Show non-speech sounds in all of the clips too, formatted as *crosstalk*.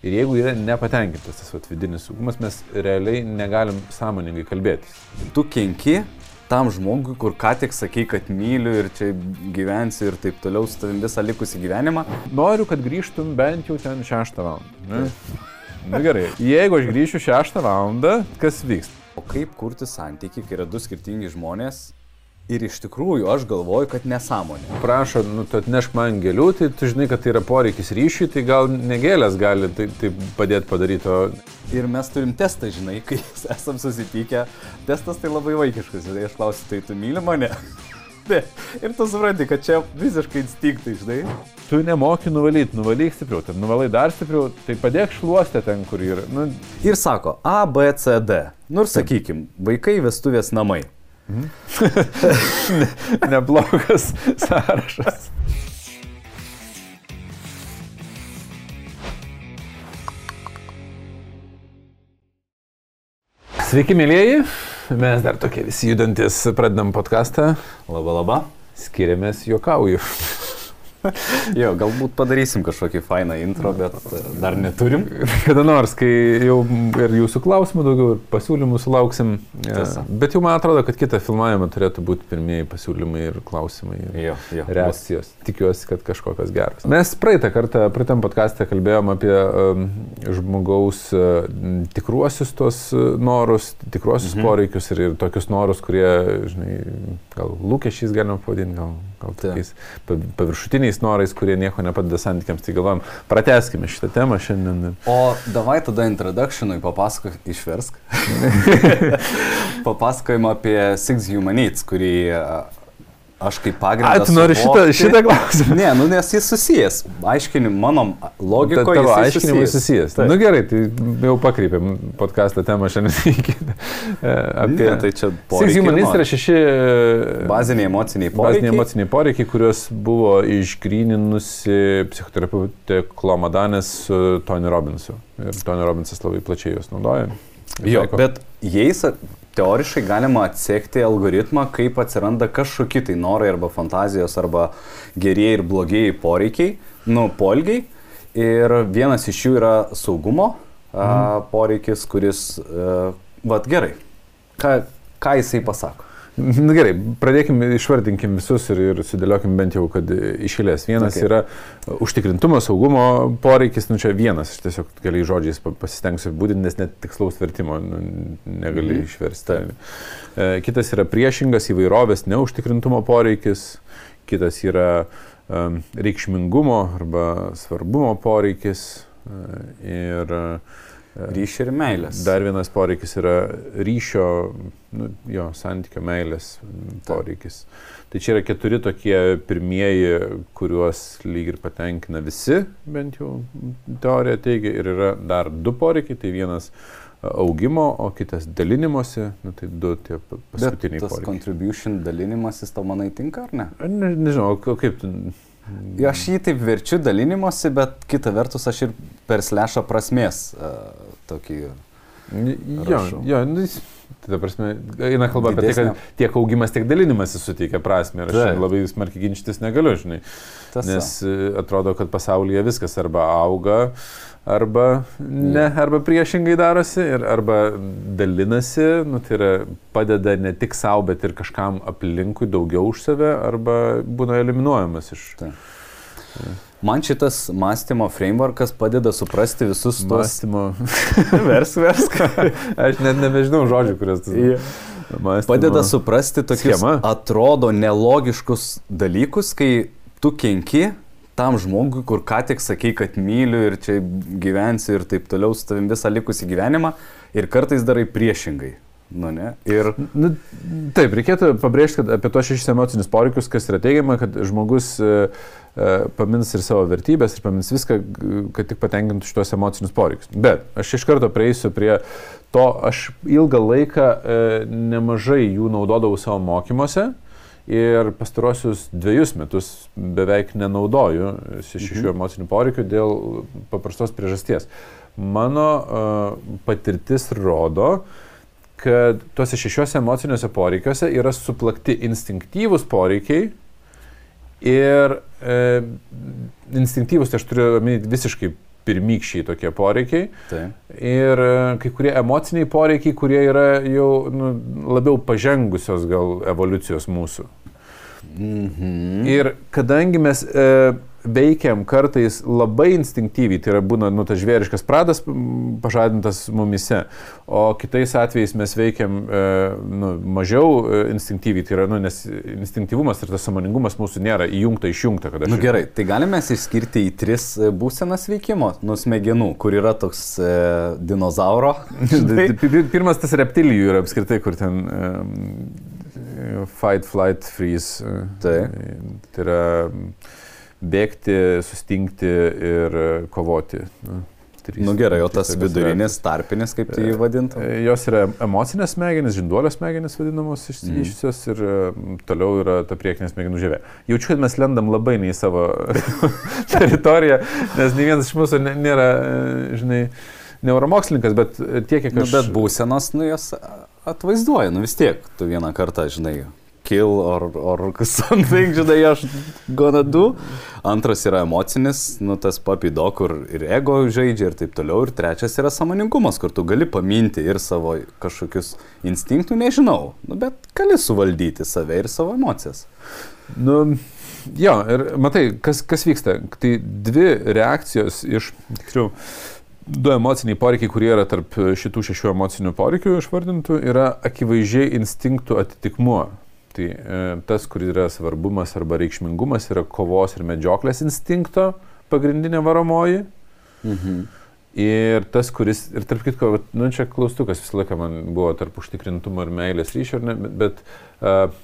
Ir jeigu yra nepatenkintas tas vat, vidinis saugumas, mes realiai negalim sąmoningai kalbėtis. Tu kenki tam žmogui, kur ką tik sakai, kad myliu ir čia gyvensi ir taip toliau su tavim visą likusį gyvenimą. Noriu, kad grįžtum bent jau ten 6 val. Na nu, gerai, jeigu aš grįšiu 6 val, kas vyks? O kaip kurti santyki, kai yra du skirtingi žmonės Ir iš tikrųjų aš galvoju, kad nesąmonė. Prašo, nu, tu atnešk man gėlių, tai tu žinai, kad tai yra poreikis ryšiui, tai gal negėlės gali tai, tai padėti padaryti. O... Ir mes turim testą, žinai, kai *laughs* esam susitikę. Testas tai labai vaikiškas. Ir aš klausiu, tai tu myli mane? *laughs* Ne. Ir tu supranti, kad čia visiškai instinktai, žinai. Tu nemoki nuvalyti, nuvalyk stipriau, ten nuvalai dar stipriau, tai padėk šluostę ten, kur yra. Nu... Ir sako A, B, C, D. Ir sakykim, vaikai vestuvės namai. Mhm. *laughs* Neblogas sąrašas. Sveiki, mėlyjeji. Mes dar tokie visi judantis pradedam podcastą. Labą, labą. Skiriamės juokauju. Jo, galbūt padarysim kažkokį fainą intro, bet e, dar neturim. *laughs* Kada nors, kai jau ir jūsų klausimų daugiau, ir pasiūlymų sulauksim. E, Tiesa. Bet jau man atrodo, kad kitą filmavimą turėtų būti pirmieji pasiūlymai ir klausimai. Ir jo, jo, reakcijos. Tikiuosi, kad kažkokios geros. Mes praeitą kartą, praeitam podcast'e kalbėjom apie um, žmogaus uh, tikruosius tos norus, tikruosius mhm. poreikius ir, ir tokius norus, kurie, žinai, gal lūkesčiais galima pavadinti, gal gal tokiais paviršutiniais norais, kurie nieko nepadeda santykiams. Tai galvojam, prateskime šitą temą šiandien. O davai tada introductionui papasakok, išversk. *laughs* Papasakojim apie Six Human Needs, kurį Aš kaip pagrindas. A, tu nori šitą, šitą klausimą? Ne, nu nes jis susijęs. Aiškinim, mano logikoje. Tavo aiškinimai susijęs. Na nu, gerai, tai jau pakreipėm podcast'o temą šiandien iki. E, apie... Ne, tai čia poreikiai. Six Human yra šeši baziniai emociniai poreikiai. Baziniai emociniai poreikiai, kuriuos buvo išgryninusi psichoterapeutė Klomadanės su Tony Robinsu. Ir Tony Robinsas labai plačiai juos naudoja. Jo, bet jais teoriškai galima atsekti algoritmą, kaip atsiranda kažkokie tai norai arba fantazijos arba gerieji ir blogieji poreikiai, nu, polgiai. Ir vienas iš jų yra saugumo mhm. a, poreikis, kuris, a, vad gerai, ką, ką jisai pasako. Na gerai, pradėkime, išvardinkim visus ir, ir sudėliokim bent jau, kad išėlės. Vienas okay. yra užtikrintumo, saugumo poreikis, nu čia vienas, aš tiesiog keliais žodžiais pasistengsiu būdinti, nes net tikslaus vertimo nu, negali mm. išversti. E, kitas yra priešingas įvairovės neužtikrintumo poreikis, kitas yra um, reikšmingumo arba svarbumo poreikis uh, ir uh, Ryšio ir meilės. Dar vienas poreikis yra ryšio, nu, jo, santykio meilės poreikis. Ta. Tai čia yra keturi tokie pirmieji, kuriuos lyg ir patenkina visi, bent jau teorija teigia, ir yra dar du poreikiai, tai vienas augimo, o kitas dalinimosi, nu, tai du tie paskutiniai. Bet tas poreikiai. contribution dalinimasis tau manai tinka ar ne? ne nežinau, kaip tu aš jį taip verčiu dalinimuose, bet kita vertus aš ir per slešą prasmės uh, tokį. Jo, jo, nu, tai ta prasme, eina kalba Didesnė. apie tai, kad tiek augimas, tiek dalinimas suteikia prasme ir aš tai. labai smarkiai ginčytis negaliu, žinai. Tasa. Nes e, atrodo, kad pasaulyje viskas arba auga, uh, arba ne, arba priešingai darosi, ir, arba dalinasi, nu, tai yra padeda ne tik savo, bet ir kažkam aplinkui daugiau už save, arba būna eliminuojamas iš. Tai. Man šitas mąstymo frameworkas padeda suprasti visus tos... Mąstymo. *laughs* vers, vers. *laughs* Aš net nebežinau žodžių, kurias tu... Yeah. Mąstymo. Padeda suprasti tokius Schema. atrodo nelogiškus dalykus, kai tu kenki tam žmogui, kur ką tik sakai, kad myliu ir čia gyvensi ir taip toliau su tavim visą likusį gyvenimą ir kartais darai priešingai. Nu, ne? Ir... Nu, taip, reikėtų pabrėžti, kad apie tos šešis emocinius poreikius, kas yra teigiama, kad žmogus e, e, pamins ir savo vertybės ir pamins viską, kad tik patenkintų šitos emocinius poreikius. Bet aš iš karto prieisiu prie to, aš ilgą laiką e, nemažai jų naudodavau savo mokymuose. E, ir pastarosius dviejus metus beveik nenaudoju šešių mhm. emocinių poreikių dėl paprastos priežasties. Mano uh, patirtis rodo, kad tuose šešiuose emociniuose poreikiuose yra suplakti instinktyvūs poreikiai ir e, instinktyvus, tai aš turiu omeny visiškai pirmykščiai tokie poreikiai. Taip. Ir e, kai kurie emociniai poreikiai, kurie yra jau nu, labiau pažengusios gal evoliucijos mūsų. Mhm. Ir kadangi mes e, veikiam kartais labai instinktyviai, tai yra būna nu, tas žvėriškas pradas pažadintas mumise, o kitais atvejais mes veikiam e, nu, mažiau e, instinktyviai, tai yra, nu, nes instinktyvumas ir tas samoningumas mūsų nėra įjungta, išjungta. aš- Nu gerai, tai galime išskirti į tris e, būsenas veikimo, nu smegenų, kur yra toks e, dinozauro. *laughs* Pirmas tas reptilijų yra apskritai, kur ten um, fight, flight, freeze. e, Taip. Tai yra mm, bėgti, sustingti ir e, kovoti. Nu, trys- Nu gerai, o tas vidurinis, tarpinis, kaip tai vadintum? E, Jos yra emocinės smegenys, žinduolio smegenys vadinamos Mhm. išsivyščiusios ir e, toliau yra ta priekinė smegenų žievė. Jaučiu, kad mes lendam labai ne į savo *laughs* teritoriją, nes nei vienas iš mūsų nėra, e, žinai, neuromokslininkas, bet tiek, kiek Nu, aš... bet būsenos, nu jos atvaizduoja, nu vis tiek, tu vieną kartą, žinai, kill or, or *laughs* something, žinai, aš gonna do. Antras yra emocinis, nu tas papido, kur ir ego žaidžia ir taip toliau. Ir trečias yra samoningumas, kur tu gali paminti ir savo kažkokius instinktų, nežinau, nu, bet gali suvaldyti save ir savo emocijas. Nu, jo, ir matai, kas, kas vyksta. Tai dvi reakcijos iš, tiksliau, du emociniai poreikiai, kurie yra tarp šitų šešių emocinių poreikių išvardintų, yra akivaizdžiai instinktų atitikmuo. Tai e, tas, kur yra svarbumas arba reikšmingumas, yra kovos ir medžioklės instinkto pagrindinė varomoji. Mhm. Ir tas, kuris, ir tarp kitko, nu čia klaustukas visą laiką man buvo tarp užtikrintumo ir meilės ryšio, ne, bet, bet uh,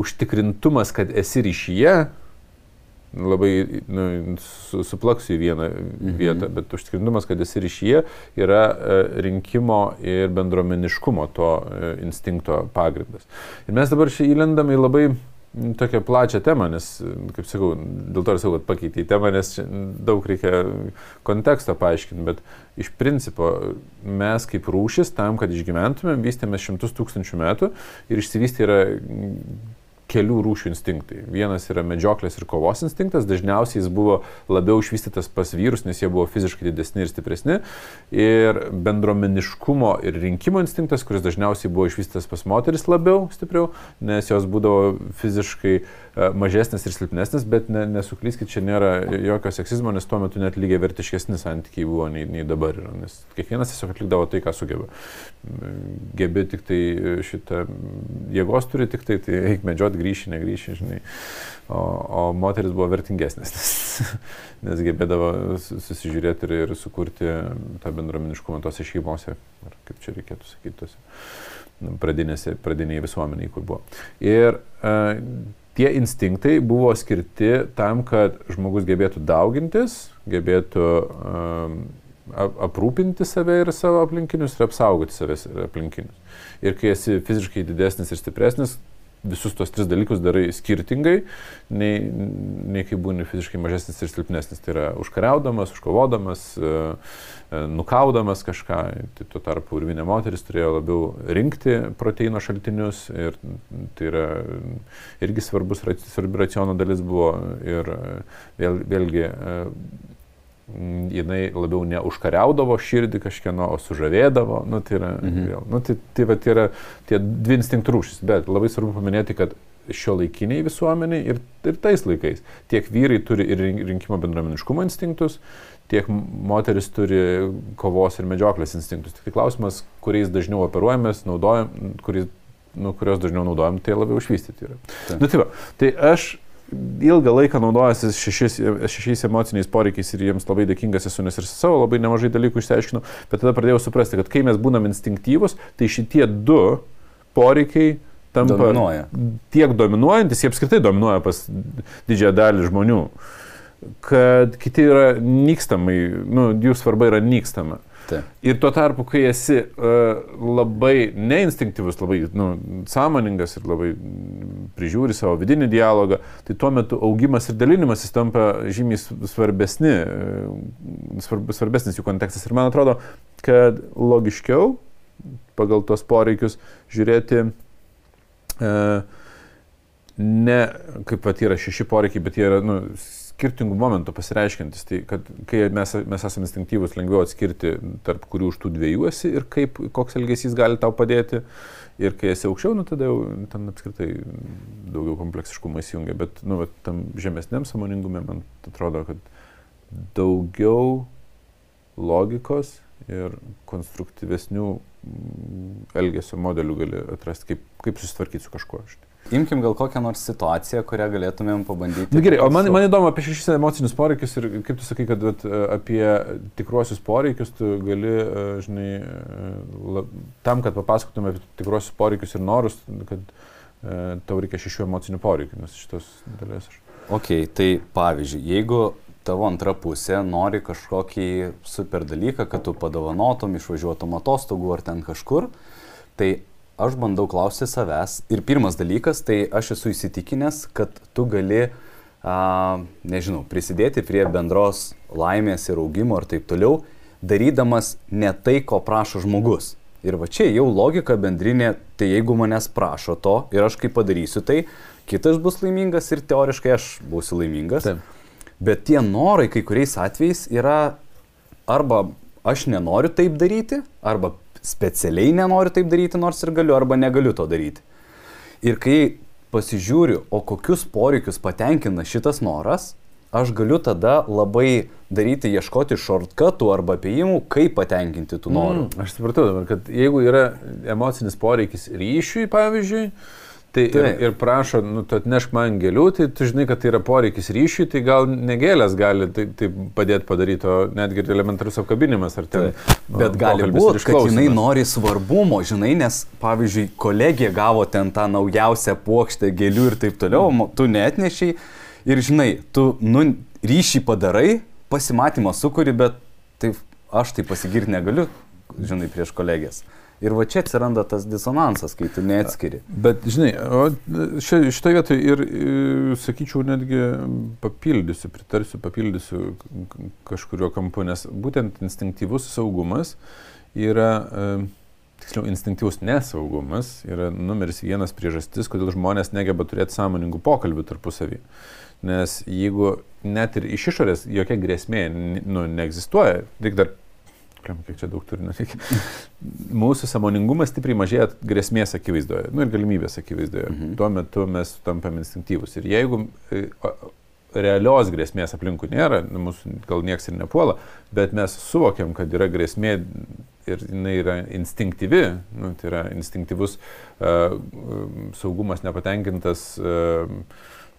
užtikrintumas, kad esi ryšyje, labai nu, su, suplaksiu į vieną Mhm. vietą, bet užtikrintumas, kad esi ryšyje, yra uh, rinkimo ir bendromeniškumo to uh, instinkto pagrindas. Ir mes dabar čia įlendam į labai tokią plačią temą, nes, kaip sakau, dėl to ir sakau, kad pakeitė temą, nes daug reikia konteksto paaiškinti, bet iš principo mes kaip rūšis tam, kad išgyventumėm, vystėmės šimtus tūkstančių metų ir išsivystė yra kelių rūšių instinktai. Vienas yra medžioklės ir kovos instinktas, dažniausiai jis buvo labiau išvystytas pas vyrus, nes jie buvo fiziškai didesni ir stipresni. Ir bendromeniškumo ir rinkimo instinktas, kuris dažniausiai buvo išvystytas pas moteris labiau stipriau, nes jos būdavo fiziškai e, mažesnės ir silpnesnės, bet ne, nesuklyskit, čia nėra jokio seksizmo, nes tuo metu net lygiai vertiškesni santykiai buvo nei, nei dabar yra, nes kiekvienas tiesiog atlikdavo tai, ką sugeba. Gebi tik tai šitą jėgos turi, tik tai, tai eik medžiot, grįši, negryši, žinai. O, o moteris buvo vertingesnės, *laughs* nes, nes gebėdavo su- susižiūrėti ir, ir sukurti tą bendruomeniškumą tose šeimose, ar kaip čia reikėtų sakyti, tose nu, pradinėse, pradiniai visuomeniai, kur buvo. Ir uh, tie instinktai buvo skirti tam, kad žmogus gebėtų daugintis, gebėtų ap- aprūpinti save ir savo aplinkinius ir apsaugoti save ir aplinkinius. Ir kai esi fiziškai didesnis ir stipresnis, visus tos tris dalykus darai skirtingai, nei, nei kai būni fiziškai mažesnis ir silpnesnis. Tai yra užkariaudamas, užkovodamas, e, e, nukaudamas kažką. Tai tuo tarpu urvinė moteris turėjo labiau rinkti proteino šaltinius ir tai yra irgi svarbus, svarbi raciono dalis buvo ir e, vėl, vėlgi jinai labiau neužkariaudavo širdį kažkieno, o sužavėdavo. Nu, tai, yra, Mhm. vėl, nu, tai, tai, tai yra tie dvi instinktų rūšys. Bet labai svarbu paminėti, kad šio laikiniai visuomeniai ir, ir tais laikais tiek vyrai turi ir rink- rinkimo bendruomeniškumo instinktus, tiek moteris turi kovos ir medžioklės instinktus. Tik tai klausimas, kuriais dažniau operuojamės, naudojam, kuriais, nu, kurios dažniau naudojam, tai labiau išvystyti yra. Taip. Nu, tai, va, tai aš ilgą laiką naudojasi šešis, šešiais emociniais poreikiais ir jiems labai dėkingas esu, nes ir savo labai nemažai dalykų išsiaiškinau, bet tada pradėjau suprasti, kad kai mes būnam instinktyvus, tai šitie du poreikiai tampa Dominuoja. tiek dominuojantis, jie apskritai dominuoja pas didžiąją dalį žmonių, kad kiti yra nykstamai, nu, jų svarba yra nykstama. Taip. Ir tuo tarpu, kai esi uh, labai neinstinktyvus, labai nu, sąmoningas ir labai prižiūri savo vidinį dialogą, tai tuo metu augimas ir dalinimasis tampa žymiai svarbesni, e, svarb, svarbesnis jų kontekstas. Ir man atrodo, kad logiškiau pagal tos poreikius žiūrėti uh, ne kaip pat yra šeši poreikiai, bet jie yra nu, skirtingų momentų pasireiškintis. Tai kad kai mes, mes esame instinktyvus, lengviau atskirti, tarp kurių iš tų dviejų esi ir kaip, koks elgesys gali tau padėti. Ir kai esi aukščiau, nu, tada jau ten apskritai daugiau kompleksiškumo įsijungia. Bet nu, va, tam žemesniam samoningume man atrodo, kad daugiau logikos ir konstruktyvesnių elgesio modelių gali atrasti, kaip, kaip susitvarkyti su kažkuo. Imkim gal kokią nors situaciją, kurią galėtumėm pabandyti. Na gerai, o man, man įdomu apie šešis emocinius poreikius ir kaip tu sakai, kad vat, apie tikruosius poreikius tu gali, e, žinai, e, lab, tam, kad papasakotum apie tikruosius poreikius ir norus, kad e, tau reikia šešių emocinių poreikių, nes šitos dalies aš. Ok, tai pavyzdžiui, jeigu tavo antra pusė nori kažkokį super dalyką, kad tu padovanotum, išvažiuotum atostogų ar ten kažkur, tai aš bandau klausti savęs ir pirmas dalykas, tai aš esu įsitikinęs, kad tu gali, a, nežinau, prisidėti prie bendros laimės ir augimo ir taip toliau, darydamas ne tai, ko prašo žmogus. Ir va čia jau logika bendrinė, tai jeigu manęs prašo to ir aš kaip padarysiu tai, kitas bus laimingas ir teoriškai aš būsiu laimingas. Taip. Bet tie norai kai kuriais atvejais yra arba aš nenoriu taip daryti, arba specialiai nenoriu taip daryti, nors ir galiu, arba negaliu to daryti. Ir kai pasižiūriu, o kokius poreikius patenkina šitas noras, aš galiu tada labai daryti, ieškoti shortcutų arba apėjimų, kaip patenkinti tų norų. Mm, aš supratau dabar, kad jeigu yra emocinis poreikis ryšiui, pavyzdžiui, Tai ir, ir prašo, nu, tu atnešk man gėlių, tai tu žinai, kad tai yra poreikis ryšiui, tai gal negėlės gali tai, tai padėti padaryti, o netgi elementarus apkabinimas ar ten. Tai. Bet gali būti, kad jinai nori svarbumo, žinai, nes pavyzdžiui, kolegija gavo ten tą naujausią plokštę gėlių ir taip toliau, tu netnešiai ir žinai, tu nu, ryšį padarai, pasimatymą sukuri, bet taip aš tai pasigirti negaliu, žinai, prieš kolegijas. Ir va čia atsiranda tas disonansas, kai tu neatskiri. Bet, žinai, šitoje vietoje ir, sakyčiau, netgi papildysiu, pritarsiu, papildysiu kažkurio kampu, nes būtent instinktyvus saugumas yra, tiksliau, instinktyvus nesaugumas yra numeris vienas priežastis, kodėl žmonės negeba turėti sąmoningų pokalbių tarpusavį. Nes jeigu net ir iš išorės jokia grėsmė nu, neegzistuoja, tik dar kiek čia daug turinio reikia. Mūsų samoningumas stipriai mažėja grėsmės akivaizdoje, nu ir galimybės akivaizdoje. Mhm. Tuo metu mes tampame instinktyvus. Ir jeigu e, realios grėsmės aplinkų nėra, nu, mūsų gal nieks ir nepuola, bet mes suvokiam, kad yra grėsmė ir jinai yra instinktyvi, nu, tai yra instinktyvus uh, saugumas nepatenkintas uh,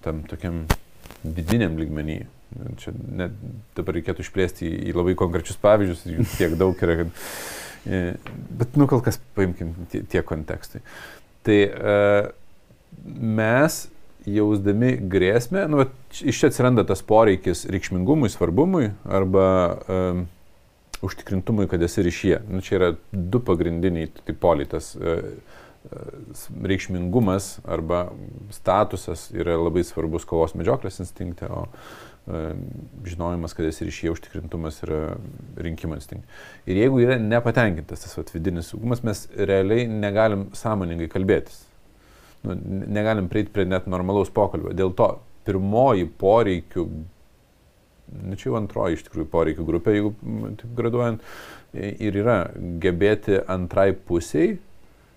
tam tokiam vidiniam lygmenį. Čia net dabar reikėtų išplėsti į, labai konkrečius pavyzdžius, jų tiek daug yra, kad... E, bet, nu, kol kas paimkim tie, tie kontekstai. Tai uh, mes jausdami grėsmę, nu, bet iš čia atsiranda tas poreikis reikšmingumui, svarbumui arba um, užtikrintumui, kad esi ryšyje. Nu, čia yra du pagrindiniai poliai. Tas uh, reikšmingumas arba statusas yra labai svarbus kovos medžioklės instinkte, o E, žinojimas, kad esi ryšyje užtikrintumas yra rinkimo instinktas. Ir jeigu yra nepatenkintas tas vat, vidinis saugumas, mes realiai negalim sąmoningai kalbėtis. Nu, negalim prieiti prie net normalaus pokalbio. Dėl to pirmoji poreikių, nu čia jau antroji iš tikrųjų poreikių grupė, jeigu taip graduojant, ir yra gebėti antrai pusiai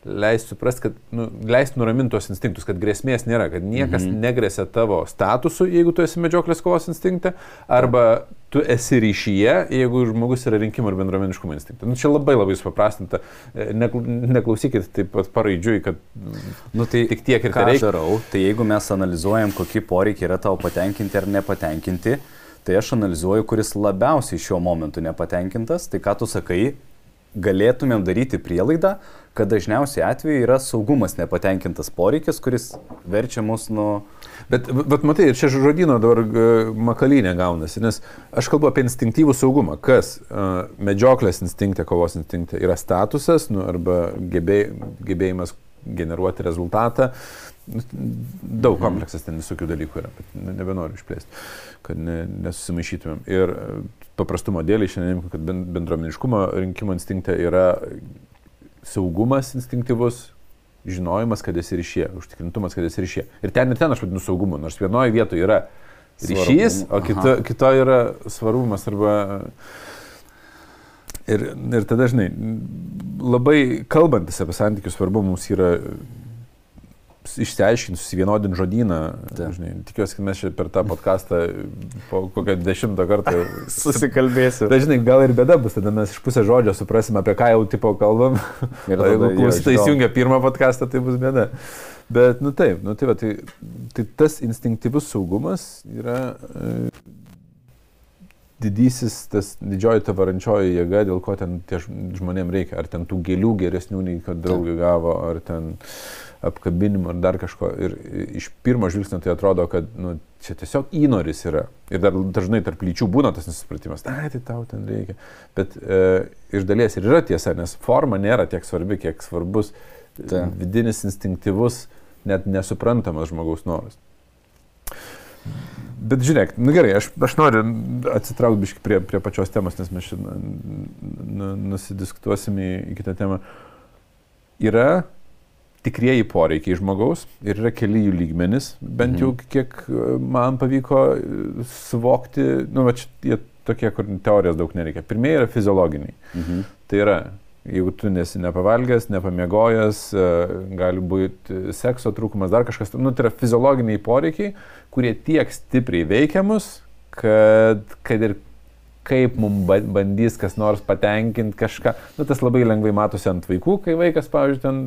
leis suprasti, kad, nu, leis nuraminti tos instinktus, kad grėsmės nėra, kad niekas mhm. negresia tavo statusu, jeigu tu esi medžioklės kovos instinkte, arba tu esi ryšyje, jeigu žmogus yra rinkimų ir bendruomeniškumo instinkte. Nu, čia labai labai supaprastinta, e, neklausykit taip pat paraidžiui, kad nu, tai tik tiek ir ką tai reikia. Darau, tai jeigu mes analizuojam, kokie poreikiai yra tavo patenkinti ar nepatenkinti, tai aš analizuoju, kuris labiausiai šiuo momentu nepatenkintas, tai ką tu sakai, galėtumėm daryti prielaidą, kad dažniausiai atveju yra saugumas nepatenkintas poreikis, kuris verčia mus nuo... Bet, bet matai, ir čia žodino dabar makalynė gaunasi, nes aš kalbu apie instinktyvų saugumą. Kas medžioklės instinkte, kovos instinkte yra statusas nu, arba gebėj, gebėjimas generuoti rezultatą. Daug mhm. kompleksas ten visokių dalykų yra, bet nebenoriu išplėsti, kad ne, nesusimaišytumėm. Ir paprastumo dėlį šiandien, kad bendruomeniškumo rinkimo instinkte yra saugumas instinktyvus, žinojimas, kad esi ryšė, užtikrintumas, kad esi ryšė. Ir ten ir ten aš vadinu saugumu, nors vienoje vietoje yra ryšys, o kito, kito yra svarumas arba... Ir, ir tada, žinai, labai kalbantis apie santykius svarbu mums yra išsiaiškinti, susivienodinti žodyną. Žinai, tikiuosi, kad mes čia per tą podcastą po kokią dešimtą kartą *laughs* susikalbėsim. Tai žinai, gal ir bėda bus, tada mes iš pusę žodžio suprasime, apie ką jau tipo kalbam. Ir jeigu klausytai įsijungia pirmą podcastą, tai bus bėda. Bet, nu taip, nu tai, va, tai, tai tas instinktyvus saugumas yra e, didysis, tas didžioji ta varančioji jėga, dėl ko ten tie žmonėm reikia. Ar ten tų gėlių geresnių nei kad draugė gavo, ar ten apkabinimų, ar dar kažko. Ir iš pirmo žvilgsnio tai atrodo, kad nu, čia tiesiog įnoris yra. Ir dar dažnai tarp lyčių būna tas nesupratimas, ai, tai tau ten reikia. Bet e, iš dalies ir yra tiesa, nes forma nėra tiek svarbi, kiek svarbus Ta. vidinis instinktyvus net nesuprantamas žmogaus noras. Bet žiūrėk, nu gerai, aš, aš noriu atsitraukti biškai prie, prie pačios temos, nes mes šiandien nusidiskutuosime į, į kitą temą. Yra tikrieji poreikiai žmogaus ir yra keli jų lygmenis, bent jau mhm. kiek man pavyko suvokti, nu, va, jie tokie, kur teorijos daug nereikia. Pirmieji yra fiziologiniai. Mhm. Tai yra Jeigu tu nesi nepavalgęs, nepamiegojęs, e, gali būti sekso trūkumas, dar kažkas, nu, tai yra fiziologiniai poreikiai, kurie tiek stipriai veikia mus, kad, kad ir kaip mums bandys kas nors patenkinti kažką. Nu, tas labai lengvai matosi ant vaikų, kai vaikas, pavyzdžiui, ten,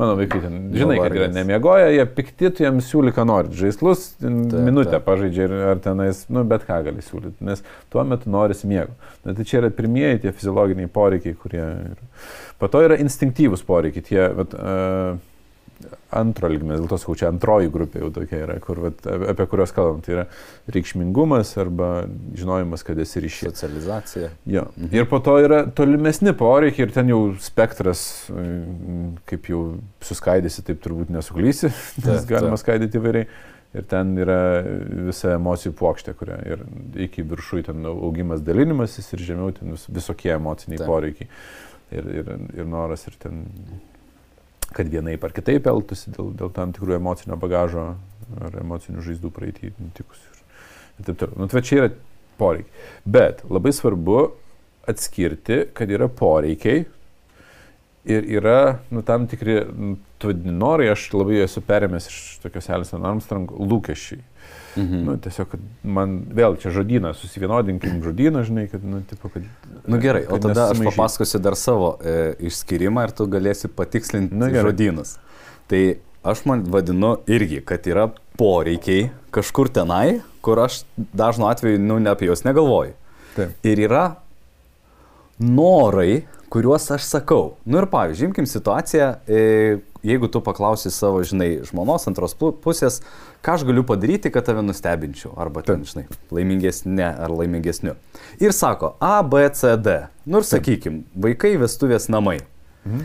mano vaikai ten, žinai, kad yra nemiegoja, jie pikti, tu jiems siūly, ką nori. Žaislus, ta, minutę ta. pažaidžia ir ar tenais, nu, bet ką gali siūlyti, nes tuo metu norisi miego. Na, tai čia yra pirmieji tie fiziologiniai poreikiai, kurie... Po to yra instinktyvūs poreikiai, tie, vat, uh, antro lygmens, dėl to sakau, čia antroji grupė jau tokia yra, kur, vat, apie kurios kalbam. Tai yra reikšmingumas arba žinojimas, kad esi ryšys. Socializacija. Jo. Mhm. Ir po to yra tolimesni poreikiai ir ten jau spektras, kaip jau suskaidysi, taip turbūt nesuklysi, *laughs* nes galima ta. skaidyti įvairiai. Ir ten yra visa emocijų plokštė, kuria ir iki viršų ten augimas dalinimasis ir žemiau ten vis, visokie emociniai ta. poreikiai. Ir, ir, ir noras ir ten kad vienaip ar kitaip elgtųsi dėl, dėl tam tikrų emocinio bagažo ar emocinių žaizdų praeitį nutikusių. Ir taip toliau. Nu, tai čia yra poreikiai. Bet labai svarbu atskirti, kad yra poreikiai ir yra nu, tam tikri nu, norai, aš labai esu perėmęs iš tokios Alison Armstrong lūkesčiai. Mhm. Nu, tiesiog, man vėl čia žodyną, susivienodinkim žodyną, žinai, kad, nu, tipo, kad... Nu gerai, kad o tada aš papasakosiu dar savo e, išskirimą ir tu galėsi patikslinti nu, gerai. žodynus. Tai aš man vadinu irgi, kad yra poreikiai kažkur tenai, kur aš dažnu atveju, nu, ne apie juos negalvoju. Taip. Ir yra norai, kuriuos aš sakau. Nu ir pavyzdžiui, imkim situaciją, e, jeigu tu paklausi savo, žinai, žmonos antros pusės, ką aš galiu padaryti, kad tave nustebinčiau, arba ten, žinai, laimingesnė ar laimingesniu. Ir sako A, B, C, D. Nu ir sakykim, vaikai vestuvės namai. Mhm.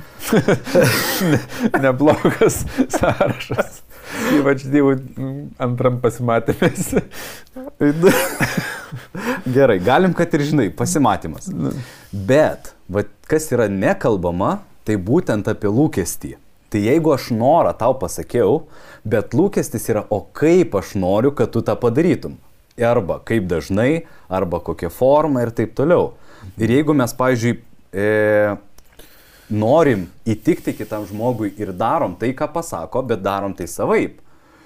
*laughs* ne, neblogas sąrašas. Ypač dievų antram pasimatymės. *laughs* Gerai, galim, kad ir žinai, pasimatymas. Nu. Bet, va, kas yra nekalbama, tai būtent apie lūkestį. Tai jeigu aš norą tau pasakiau, bet lūkestis yra, o kaip aš noriu, kad tu tą padarytum. Arba kaip dažnai, arba kokia forma ir taip toliau. Ir jeigu mes, pavyzdžiui, e, norim įtikti kitam žmogui ir darom tai, ką pasako, bet darom tai savaip.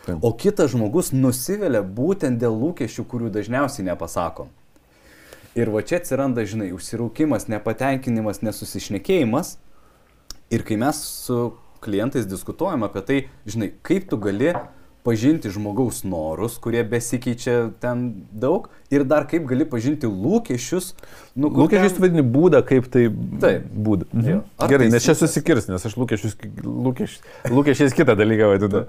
Taip. O kitas žmogus nusivelia būtent dėl lūkesčių, kurių dažniausiai nepasakom. Ir va čia atsiranda, žinai, užsirūkimas, nepatenkinimas, nesusišnekėjimas. Ir kai mes su klientais diskutuojam apie tai, žinai, kaip tu gali pažinti žmogaus norus, kurie besikeičia ten daug, ir dar kaip gali pažinti lūkesčius. Nu, lūkesčius ten... vadini būdą, kaip tai Taip. būdą. Mhm. Gerai, nes čia susikirs, nes aš lūkesčius, lūkesčius, lūkesčiais kitą dalyką vadinu.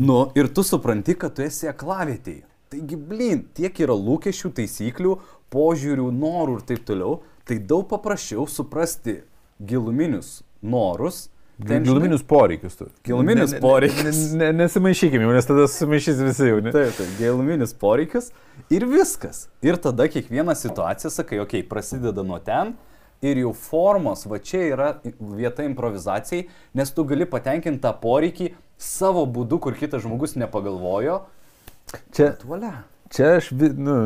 Nu, ir tu supranti, kad tu esi aklavietėje. Taigi, blin, tiek yra lūkesčių, taisyklių, požiūrių, norų ir taip toliau. Tai daug paprasčiau suprasti giluminius norus Giluminius poreikius. Giluminius ne, poreikius. Ne, ne, nesimaišykime, nes tada sumaišys visi jau. Ne? Taip, taip, giluminius poreikius ir viskas. Ir tada kiekvieną situaciją sakai, okei, okay, prasideda nuo ten ir jau formos, va čia yra vieta improvizacijai, nes tu gali patenkinti tą poreikį savo būdu, kur kitas žmogus nepagalvojo. Čia, Atvalia. Čia aš vi, nu,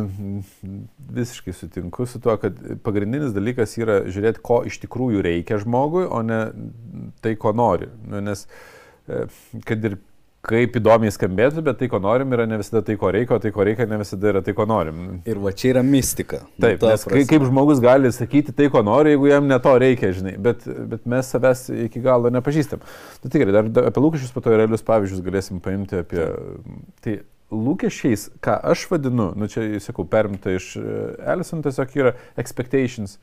visiškai sutinku su tuo, kad pagrindinis dalykas yra žiūrėti, ko iš tikrųjų reikia žmogui, o ne tai, ko nori. Nu, nes e, kad ir kaip įdomiai skambėtų, bet tai, ko norim, yra ne visada tai, ko reikia, o tai, ko reikia, ne visada yra tai, ko norim. Ir va čia yra mistika. Taip, nes kai, kaip žmogus gali sakyti tai, ko nori, jeigu jam ne to reikia, žinai, bet, bet mes savęs iki galo nepažįstam. Tai tikrai, dar, apie lūkesčius, po to realius pavyzdžius galėsim paimti apie... Tai lūkesčiais, ką aš vadinu, nu čia, sakau, perimta iš Ellison, tiesiog yra expectations,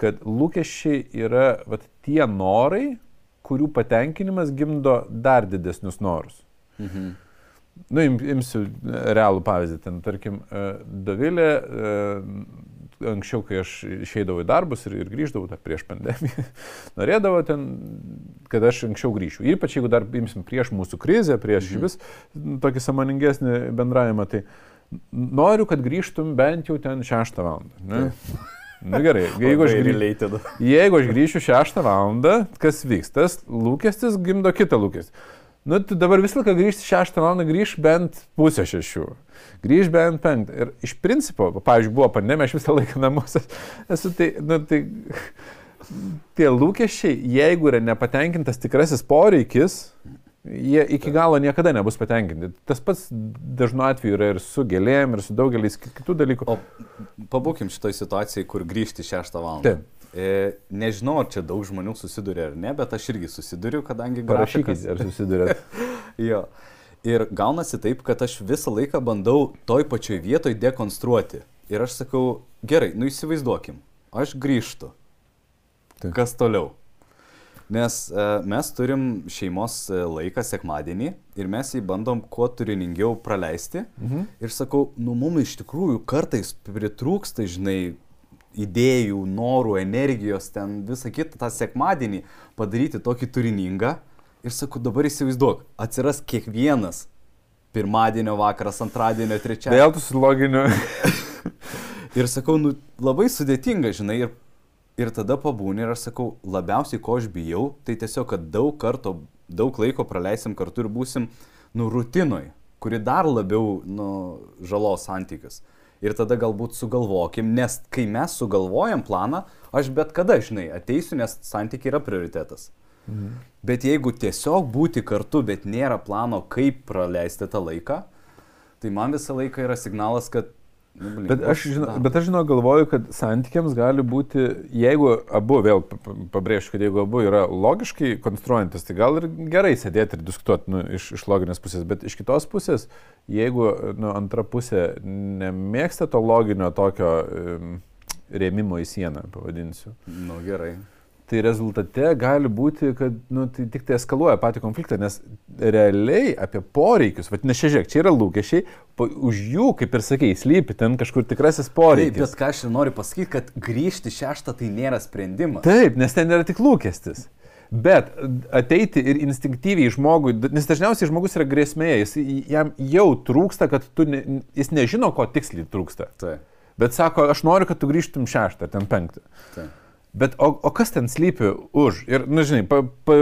kad lūkesčiai yra vat, tie norai, kurių patenkinimas gimdo dar didesnius norus. Mhm. Nu, im, imsiu realų pavyzdį. Ten, tarkim, e, Davilė, e, anksčiau, kai aš išeidavau į darbus ir, ir grįždavau dar prieš pandemiją, *laughs* norėdavo ten, kad aš anksčiau grįžčiau. Ypač jeigu dar imsim prieš mūsų krizę, prieš mhm. vis tokį samoningesnį bendravimą, tai noriu, kad grįžtum bent jau ten 6 valandą. Ne? Na nu, gerai, *laughs* jeigu aš, grįžtu, jeigu aš grįšiu 6 valandą, kas vyks? Tas lūkestis gimdo kitą lūkestį. Nu, tu dabar visą laiką grįžti šeštą valandą, grįž bent pusę šešių. Grįž bent penktą. Ir iš principo, pavyzdžiui, buvo pandemija, aš visą laiką namuose esu, tai, nu, tai tie lūkesčiai, jeigu yra nepatenkintas tikrasis poreikis, jie iki galo niekada nebus patenkinti. Tas pats dažnu atveju yra ir su gėlėm, ir su daugeliais kitų dalykų. O pabūkim šitoj situacijai, kur grįžti šeštą valandą. Taip. E, nežinau, ar čia daug žmonių susiduria ar ne, bet aš irgi susiduriu, kadangi... Parašykit, ar susidurėt. *laughs* jo. Ir gaunasi taip, kad aš visą laiką bandau toj pačioj vietoj dekonstruoti. Ir aš sakau, gerai, nu įsivaizduokim, aš grįžtu. Taip. Kas toliau? Nes e, mes turim šeimos e, laiką sekmadienį ir mes jį bandom kuo turiningiau praleisti. Mhm. Ir sakau, nu mums iš tikrųjų kartais pritrūksta, žinai, idėjų, norų, energijos, ten visą kitą tą sekmadienį padaryti tokį turiningą. Ir sakau, dabar įsivaizduok, atsiras kiekvienas pirmadienio vakaras, antradienio, trečiadienio. Vėl tu su loginiu. *laughs* ir sakau, nu, labai sudėtinga, žinai, ir, ir tada pabūni ir aš sakau, labiausiai ko aš bijau, tai tiesiog, kad daug karto, daug laiko praleisim kartu ir būsim, nu, rutinoj, kuri dar labiau, nu, žalos santykius ir tada galbūt sugalvokim, nes kai mes sugalvojam planą, aš bet kada, žinai, ateisiu, nes santykiai yra prioritetas. Mhm. Bet jeigu tiesiog būti kartu, bet nėra plano, kaip praleisti tą laiką, tai man visą laiką yra signalas, kad Nu, blin, bet, aš žinau, bet aš žinau, galvoju, kad santykiams gali būti, jeigu abu, vėl pabrėžiu, kad jeigu abu yra logiškai konstruojantis, tai gal ir gerai sėdėti ir diskutuoti nu, iš, iš loginės pusės, bet iš kitos pusės, jeigu nu, antra pusė nemėgsta to loginio tokio um, rėmimo į sieną, pavadinsiu. Na nu, gerai tai rezultate gali būti, kad nu, tai tik tai eskaluoja patį konfliktą, nes realiai apie poreikius, nes čia žiūrėk, čia yra lūkesčiai, po, už jų, kaip ir sakei, slypi ten kažkur tikrasis poreikis. Taip, bet ką aš noriu pasakyti, kad grįžti šeštą tai nėra sprendimas. Taip, nes ten yra tik lūkestis. Bet ateiti ir instinktyviai žmogui, nes dažniausiai žmogus yra grėsmėje, jis, jam jau trūksta, kad tu, ne, jis nežino, ko tiksliai trūksta. Taip. Bet sako, aš noriu, kad tu grįžtum šeštą, ten penktą. Taip. Bet o, o kas ten slypi už? Ir, na, nu, žinai, pa, pa,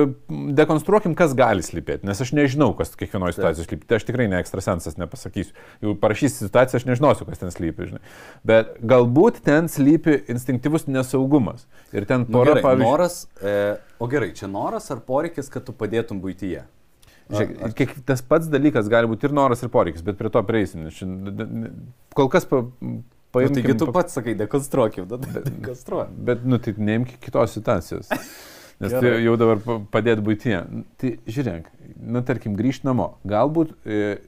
dekonstruokim, kas gali slypėti, nes aš nežinau, kas kiekvienoje situacijoje slypi. Tai aš tikrai ne ekstrasensas nepasakysiu. Jau parašysi situaciją, aš nežinosiu, kas ten slypi, žinai. Bet galbūt ten slypi instinktyvus nesaugumas. Ir ten pora, nu, gerai, pavyzdžiui. Noras, e, o gerai, čia noras ar poreikis, kad tu padėtum būtyje? Žiūrėk, kiek, tas pats dalykas gali būti ir noras, ir poreikis, bet prie to prieisim. Kol kas pa, Paimkim, nu, taigi tu pats sakai, dekonstruokim, tada dekonstruokim. Bet, nu, tai neimk kitos situacijos. *laughs* Nes tai jau dabar padėt būtyje. Tai žiūrėk, nu, tarkim, grįžti namo. Galbūt e,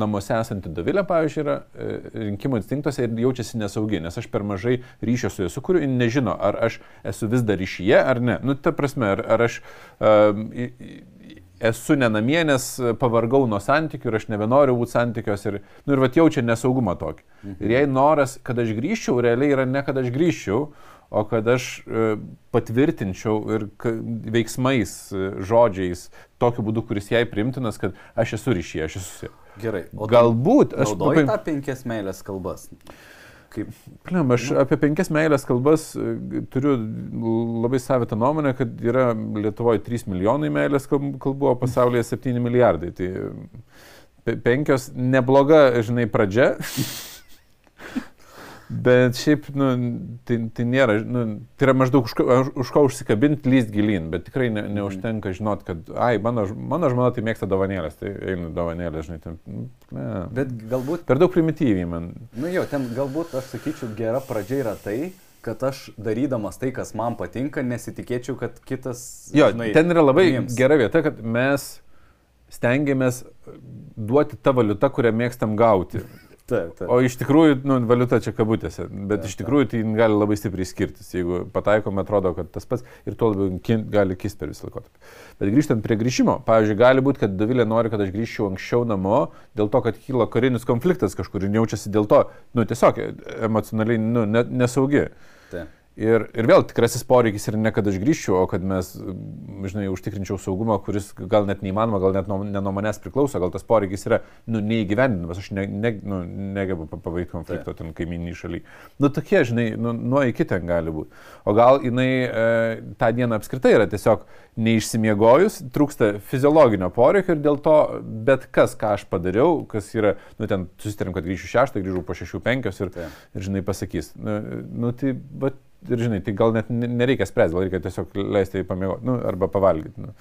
namuose esanti Dovilė, pavyzdžiui, yra e, rinkimų instinktuose ir jaučiasi nesaugi, nes aš per mažai ryšio su juo sukuriu ir nežino, ar aš esu vis dar ryšyje ar ne. Nu, ta prasme, ar, ar aš uh, esu nenamie, nes pavargau nuo santykių ir aš nebenoriu būti santykiuose ir, nu, ir vat jaučia nesaugumą tokį. Mhm. Ir jei noras, kad aš grįžčiau, realiai yra ne kad aš grįžčiau, o kad aš e, patvirtinčiau ir veiksmais, e, žodžiais, tokiu būdu, kuris jai primtinas, kad aš esu ryšyje, aš esu. Gerai. O galbūt aš... Naudoju tą penkias meilės kalbas. Kaip... Pliam, aš nu. apie penkias meilės kalbas e, turiu labai savitą nuomonę, kad yra Lietuvoje 3 milijonai meilės kalbų, o pasaulyje 7 milijardai. Tai, pe- penkios nebloga, žinai, pradžia. *laughs* Bet šiaip, nu, tai, tai nėra, nu, tai yra maždaug už, už ką užsikabinti, lyst gilin, bet tikrai ne, neužtenka žinot, kad, ai, mano, mano žmona tai mėgsta dovanėlės, tai einu dovanėlės, žinai, tai, nu, ne. Bet galbūt, Per daug primityviai man. nu jo, ten galbūt aš sakyčiau, gera pradžia yra tai, kad aš darydamas tai, kas man patinka, nesitikėčiau, kad kitas... Jo, ten yra labai priims. gera vieta, kad mes stengiamės duoti tą valiutą, kurią mėgstam gauti. Taip, taip. O iš tikrųjų, nu, valiuta čia kabutėse, bet Taip, iš tikrųjų tai gali labai stipriai skirtis. Jeigu pataikom, atrodo, kad tas pats ir tuo labiau kin, gali kisti per visą laikotarpį. Bet grįžtant prie grįžimo, pavyzdžiui, gali būti, kad Davilė nori, kad aš grįžčiau anksčiau namo, dėl to, kad kyla karinis konfliktas kažkur ir jaučiasi dėl to, nu, tiesiog emocionaliai nu, ne, nesaugi. taip. Ir, ir vėl tikrasis poreikis yra ne kad aš grįžčiau, o kad mes, žinai, užtikrinčiau saugumą, kuris gal net neįmanoma, gal net nuo, ne nuo manęs priklauso, gal tas poreikis yra, nu, neįgyvendinamas, aš ne, ne, nu, negebu pa- pabaigti konflikto ten kaiminiai šaliai. Nu, tokie, žinai, nu, nuo iki ten gali būti. O gal jinai e, tą dieną apskritai yra tiesiog neišsimiegojus, trūksta fiziologinio poreikio ir dėl to bet kas, ką aš padariau, kas yra, nu, ten susitarėm, kad grįšiu šeštą, grįžau po šešių penkios ir, Taip. ir žinai, pasakys. Nu, nu tai, bet, ir žinai, tai gal net ne- nereikia spręsti, gal reikia tiesiog leisti jai pamiegoti, nu, arba pavalgyti. Nu.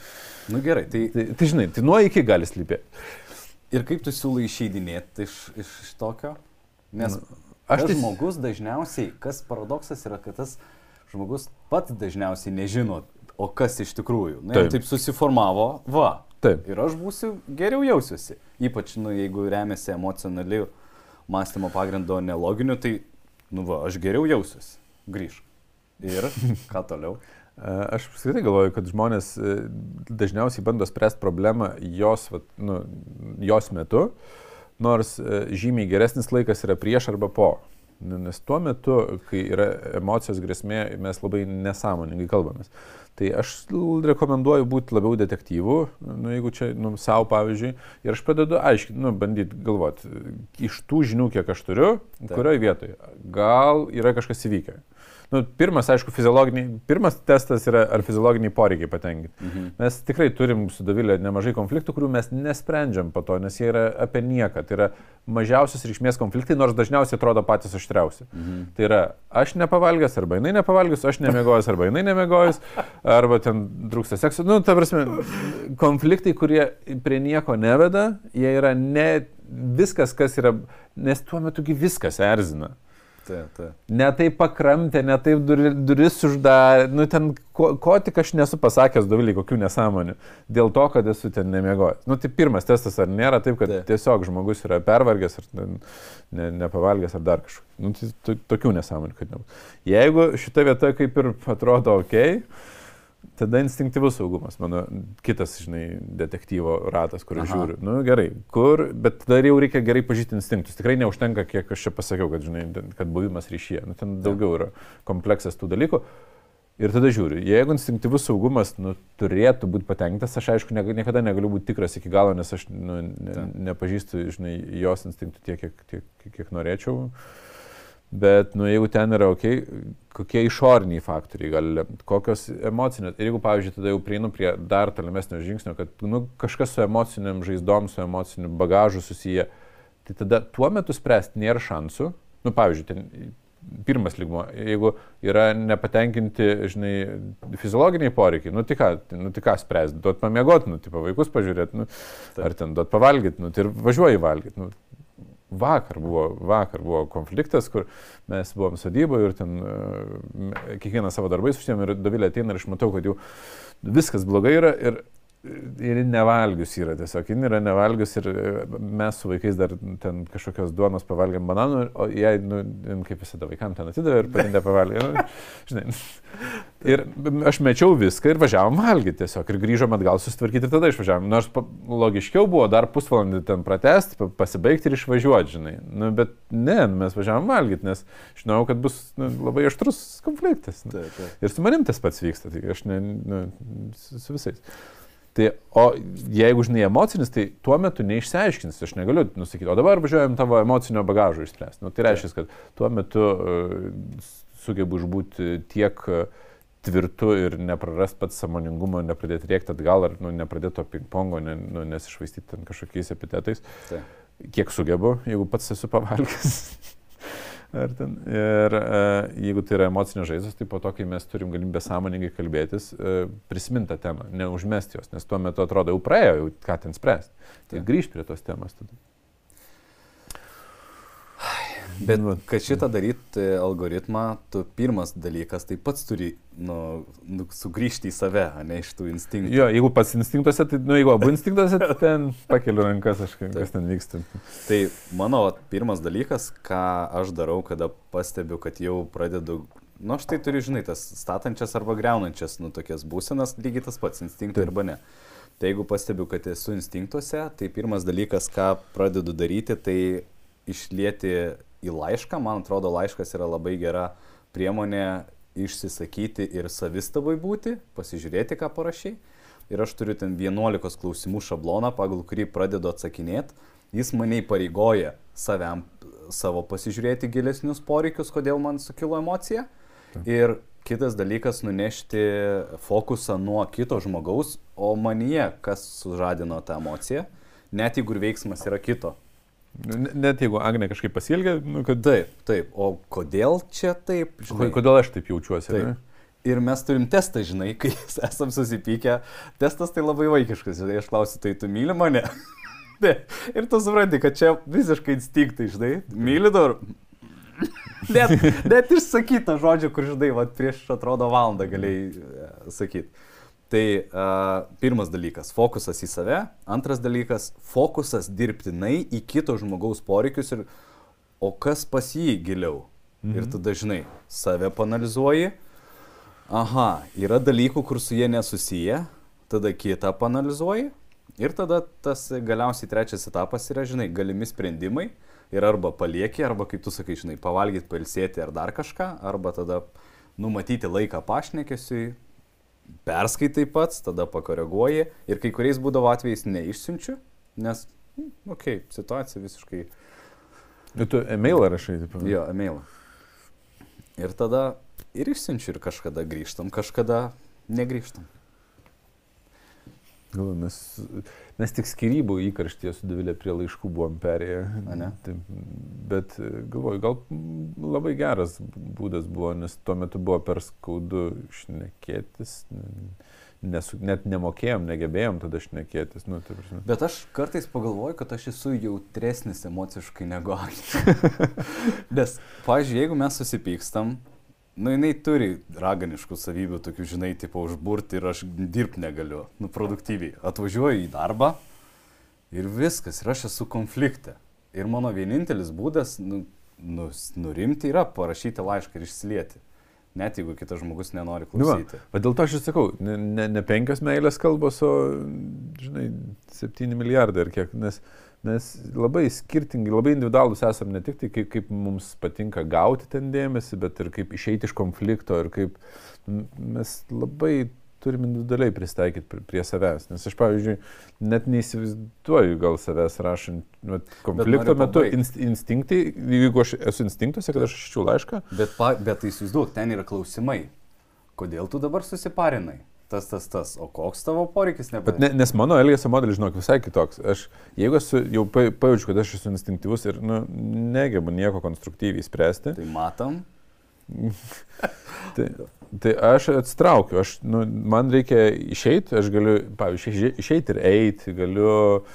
Nu gerai, tai Tai, tai, žinai, tai nuo iki gali slypėti. ir kaip tu siūlai išeidinėti iš, iš iš tokio? Nes Nu, aš tai žmogus dažniausiai, kas paradoksas yra, kad tas žmogus pats dažniausiai nežino, o kas iš tikrųjų. Na, Taip. taip. taip susiformavo, va. Taip. Ir aš būsiu geriau jausiuosi. Ypač, nu, jeigu remiasi emocionaliu mąstymo pagrindu, o ne loginiu, tai, nu, va, aš geriau jausiuosi. Grįžk. Ir *laughs* ką toliau? Aš apskritai galvoju, kad žmonės e, dažniausiai bando spręsti problemą jos, vat, nu, jos metu, nors e, žymiai geresnis laikas yra prieš arba po. Nes tuo metu, kai yra emocijos grėsmė, mes labai nesąmoningai kalbamės. Tai aš rekomenduoju būti labiau detektyvu, nu, jeigu čia, nu, savo pavyzdžiui, ir aš pradedu aiškiai, nu, bandyti galvoti, iš tų žinių, kiek aš turiu, Taip. kurioje vietoje, gal yra kažkas įvykę. Nu, pirmas, aišku, fiziologiniai, pirmas testas yra, ar fiziologiniai poreikiai patenkinti. Mhm. Mes tikrai turim su Davilė nemažai konfliktų, kurių mes nesprendžiam po to, nes jie yra apie nieką. Tai yra mažiausios reikšmės konfliktai, nors dažniausiai atrodo patys aštriausi. Mhm. Tai yra aš nepavalgęs, arba jinai nepavalgęs, aš nemiegojęs, arba jinai nemiegojęs, arba ten trūksta sekso. Nu, ta prasme, konfliktai, kurie prie nieko neveda, jie yra ne viskas, kas yra, nes tuo metugi viskas erzina. Taip, taip. Ne taip pakramtė, ne taip duri, duris uždarė, nu ten ko, ko tik aš nesu pasakęs, Dovilį, kokių nesąmonių, dėl to, kad esu ten nemiegojęs. Nu tai pirmas testas, ar nėra taip, kad Taip. tiesiog žmogus yra pervargęs ar ten ne, nepavalgęs ar dar kažkokių. Nu tai to, tokių nesąmonių, kad nebūtų. Jeigu šita vieta kaip ir atrodo ok, tada instinktyvus saugumas, mano kitas, žinai, detektyvo ratas, kur aš Aha. žiūriu. Nu gerai, kur, bet dar jau reikia gerai pažyti instinktus. Tikrai neužtenka, kiek aš čia pasakiau, kad, žinai, kad buvimas ryšyje. Nu, ten daugiau yra kompleksas tų dalykų. Ir tada žiūriu, jeigu instinktyvus saugumas nu, turėtų būti patenkintas, aš aišku neg niekada negaliu būti tikras iki galo, nes aš nu, ne, nepažįstu žinai, jos instinktų tiek, kiek, tiek, kiek, kiek norėčiau. Bet nu, jeigu ten yra ok, kokie išoriniai faktoriai gali lemti, kokios emocinės. Ir jeigu, pavyzdžiui, tada jau prieinu prie dar tolimesnio žingsnio, kad nu, kažkas su emociniam žaizdom, su emociniu bagažu susiję, tai tada tuo metu spręsti nėra šansų. Nu, pavyzdžiui, ten pirmas lygmo, jeigu yra nepatenkinti, žinai, fiziologiniai poreikiai, nu tai ką, nu, tai ką spręsti, duot pamiegoti, nu, tipo vaikus pažiūrėti, nu, ar ten duot pavalgyti, nu, tai ir važiuoji valgyti. Nu, vakar buvo, vakar buvo konfliktas, kur mes buvom sodyboje ir ten uh, kiekvieną savo darbais užsiėmė ir Davilė ateina ir aš matau, kad jau viskas blogai yra ir, ir nevalgius yra tiesiog, ji yra nevalgius ir e, mes su vaikais dar ten kažkokios duonos pavalgėm bananų, o jai, nu, jin kaip visada vaikams ten atidavė ir pati nepavalgė. Nu, žinai. Ir aš mečiau viską ir važiavom valgyti tiesiog ir grįžom atgal susitvarkyti ir tada išvažiavom. Nors pa- logiškiau buvo dar pusvalandį ten pratesti, pa- pasibaigti ir išvažiuoti, žinai. Nu, bet ne, mes važiavom valgyti, nes žinau, kad bus nu, labai aštrus konfliktas. Nu. Taip, taip. Ir su manim tas pats vyksta, tai aš ne, nu, su, su visais. Tai, o jeigu, žinai, emocinis, tai tuo metu neišsiaiškins, aš negaliu nusakyti, o dabar važiuojam tavo emocinio bagažo išspręsti. Nu, tai reiškia, kad tuo metu uh, sugebu išbūti tiek uh, tvirtu ir neprarast pats samoningumo, nepradėti rėkti atgal ar nu, nepradėti to ping-pongo, ne, nu, nesišvaistyti ten kažkokiais epitetais. Tai. Kiek sugebu, jeigu pats esu pavalgęs. *laughs* Ten, ir e, jeigu tai yra emocinės žaizdos, tai po to, kai mes turim galimybę sąmoningai kalbėtis, e, prisimintą temą, neužmesti jos, nes tuo metu atrodo jau praėjo, jau ką ten spręsti. Tai grįžti prie tos temos tada. Bet kad šitą daryti e, algoritmą, tu pirmas dalykas, tai pats turi nu, nu, sugrįžti į save, ne iš tų instinktų. Jo, jeigu pats instinktuose, tai, nu, jeigu abu instinktuose, tai ten pakeliu rankas, aš kas ten vyksta. Tai mano pirmas dalykas, ką aš darau, kada pastebiu, kad jau pradedu, nu, aš tai turiu, žinai, tas statančias arba greunančias, nu, tokias būsenas, lygiai tas pats instinktai arba ne. Tai jeigu pastebiu, kad esu instinktuose, tai pirmas dalykas, ką pradedu daryti, tai išlieti į laišką. Man atrodo, laiškas yra labai gera priemonė išsisakyti ir savistabai būti, pasižiūrėti, ką parašiai. Ir aš turiu ten 11 klausimų šabloną, pagal kurį pradedu atsakinėti. Jis mane įpareigoja saviam, savo pasižiūrėti gilesnius poreikius, kodėl man sukilo emocija. Ir kitas dalykas - nunešti fokusą nuo kito žmogaus, o manyje, kas sužadino tą emociją, net jeigu ir veiksmas yra kito. Net jeigu Agne kažkaip pasielgia, nu, kad... Taip, taip. O kodėl čia taip? Žinai? Kodėl aš taip jaučiuosi? Taip. Ne? Ir mes turim testą, žinai, kai *laughs* esam susipykę. Testas tai labai vaikiškas, žinai, aš klausiu, tai tu myli mane? *laughs* ne. Ir tu supranti, kad čia visiškai instinktai, žinai, myli dar. net, net išsakytą žodžią, kur, žinai, va, prieš atrodo valandą galėjai e, sakyti. Tai uh, pirmas dalykas - fokusas į save, antras dalykas - fokusas dirbtinai į kito žmogaus poreikius ir o kas pas jį giliau. Mhm. Ir tada, žinai, save panalizuoji, aha, yra dalykų, kur su jie nesusiję, tada kitą panalizuoji. Ir tada tas galiausiai trečias etapas yra, žinai, galimi sprendimai. Ir arba palieki, arba kaip tu sakai, žinai, pavalgyti, pailsėti ar dar kažką, arba tada numatyti laiką pašnekesiui, perskaitai pats, tada pakoreguoji ir kai kuriais būdavo atvejais neišsiunčiu, nes, hm, okei, okay, situacija visiškai. Ir tu emailą rašai, taip pat? Jo, emailą. Ir tada ir išsiunčiu ir kažkada grįžtam, kažkada negrįžtam. Galvoju, mes, mes tik skirybų įkarštyje su Davilė prie laiškų buvom perėję. Tai, bet galvoju, gal labai geras būdas buvo, nes tuo metu buvo per skaudu šnekėtis. Nesu, net nemokėjom, negebėjom tada šnekėtis. Nu, tai, bet aš kartais pagalvoju, kad aš esu jautresnis emociškai negu Agnė. *laughs* nes, pažiūrėjau, jeigu mes susipykstam, Nu, jinai turi raganiškų savybių, tokių, žinai, tipo užburti ir aš dirbti negaliu, nu, produktyviai. Atvažiuoju į darbą ir viskas, ir aš esu konflikte. Ir mano vienintelis būdas nu, nu, nurimti yra parašyti laišką ir išsilieti. Net jeigu kitas žmogus nenori nu klausyti. Nu, bet dėl to aš ir sakau, ne, ne, ne penkios meilės kalbos, o, žinai, septyni milijardai ar kiek. Nes, uh, Mes labai skirtingi, labai individualūs esame ne tik tai kaip, kaip mums patinka gauti ten dėmesį, bet ir kaip išeiti iš konflikto ir kaip mes labai turim individualiai pristaikyti prie, prie savęs. Nes aš, pavyzdžiui, net neįsivaizduoju gal savęs rašant nu, konflikto metu inst, instinktai, jeigu aš esu instinktuose, kad aš iščiau laišką. Bet, pa, bet tai įsivaizduok, ten yra klausimai. Kodėl tu dabar susiparinai? Tas, tas, tas, o koks tavo poreikis nebuvo? Ne, nes mano elgesio modelis, žinok, visai kitoks. Aš, jeigu esu, jau pajaučiu, kad aš esu instinktyvus ir nu, negebu nieko konstruktyviai spręsti. Tai matom. *laughs* tai, tai aš atsitraukiu, aš, nu, man reikia išeiti, aš galiu, pavyzdžiui, išeiti ir eiti, galiu uh,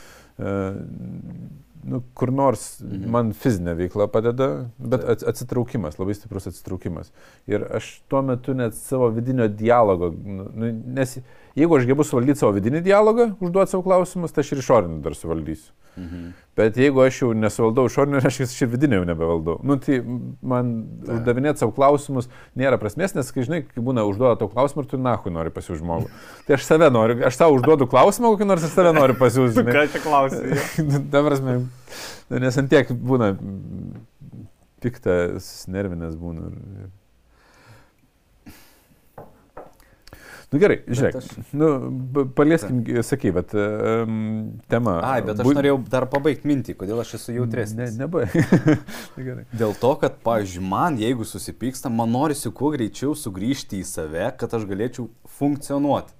nu, kur nors mhm. man fizinė veikla padeda, bet atsitraukimas, labai stiprus atsitraukimas. Ir aš tuo metu net savo vidinio dialogo, nu, nu nes jeigu aš gebu suvaldyti savo vidinį dialogą, užduoti savo klausimus, tai aš ir išorinį dar suvaldysiu. Mhm. Bet jeigu aš jau nesuvaldau išorinio, aš ir vidinio jau nebevaldau. Nu, tai man Ta. uždavinėti savo klausimus nėra prasmės, nes, kai žinai, kai būna užduoda tau klausimą ir tu nahui nori pasiūsti žmogų. Tai aš save noriu, aš tau užduodu klausimą kokį nors ir save noriu pasiūsti. Ką čia klausai? *laughs* Ta prasme, nes ant tiek būna piktas, nervinės būna. Nu gerai, žiūrėk, aš... nu, palieskim, Ta. sakai, bet um, tema. Ai, bet aš bu... norėjau dar pabaigti mintį, kodėl aš esu jautresnis. Ne, nebaig. *laughs* Dėl to, kad, pavyzdžiui, man, jeigu susipyksta, man norisi kuo greičiau sugrįžti į save, kad aš galėčiau funkcionuoti.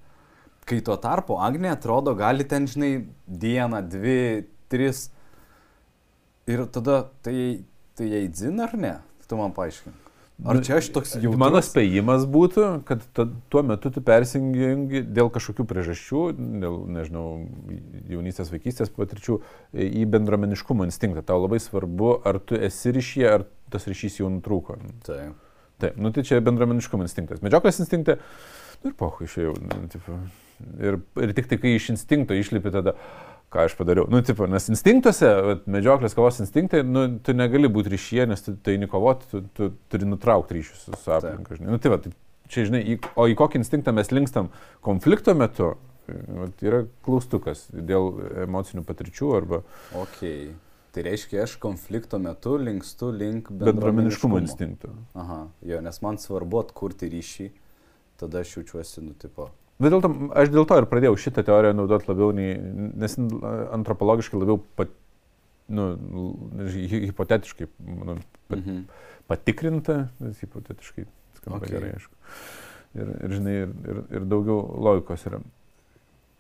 Kai tuo tarpu Agnė atrodo, gali ten, žinai, dieną, dvi, tris. Ir tada tai, tai jai dzin ar ne? Tu man paaiškink. Ar nu, čia aš toks jau... Mano spėjimas būtų, kad ta, tuo metu tu persijungi dėl kažkokių priežasčių, dėl, nežinau, jaunystės, vaikystės patirčių į bendromeniškumo instinktą. Tau labai svarbu, ar tu esi ryšyje, ar tas ryšys jau nutrūko. Taip. Taip, nu tai čia bendromeniškumo instinktas. Medžioklės instinktai, nu ir pohu išėjau. Nu, tipo, ir, ir tik tai kai iš instinkto išlipi tada, ką aš padariau. Nu, tipo, nes instinktuose, medžioklės kovos instinktai, nu, tu negali būti ryšyje, nes tu tai nekovoti, tu, tu turi nutraukti ryšius su, su aplinka. Nu, tai va, tai čia, žinai, į, o į kokį instinktą mes linkstam konflikto metu, va, yra klaustukas dėl emocinių patirčių arba... Okay. Tai reiškia, aš konflikto metu linkstu link bendruomeniškumo instinktų. Aha, jo, nes man svarbu atkurti ryšį, tada aš jaučiuosi, nu, tipo, Bet dėl to, aš dėl to ir pradėjau šitą teoriją naudoti labiau, nei, nes antropologiškai labiau pat, nu, hipotetiškai nu, pat, mhm. patikrinta, nes hipotetiškai skamba okay. gerai, aišku. Ir, ir, žinai, ir, ir, ir daugiau logikos yra.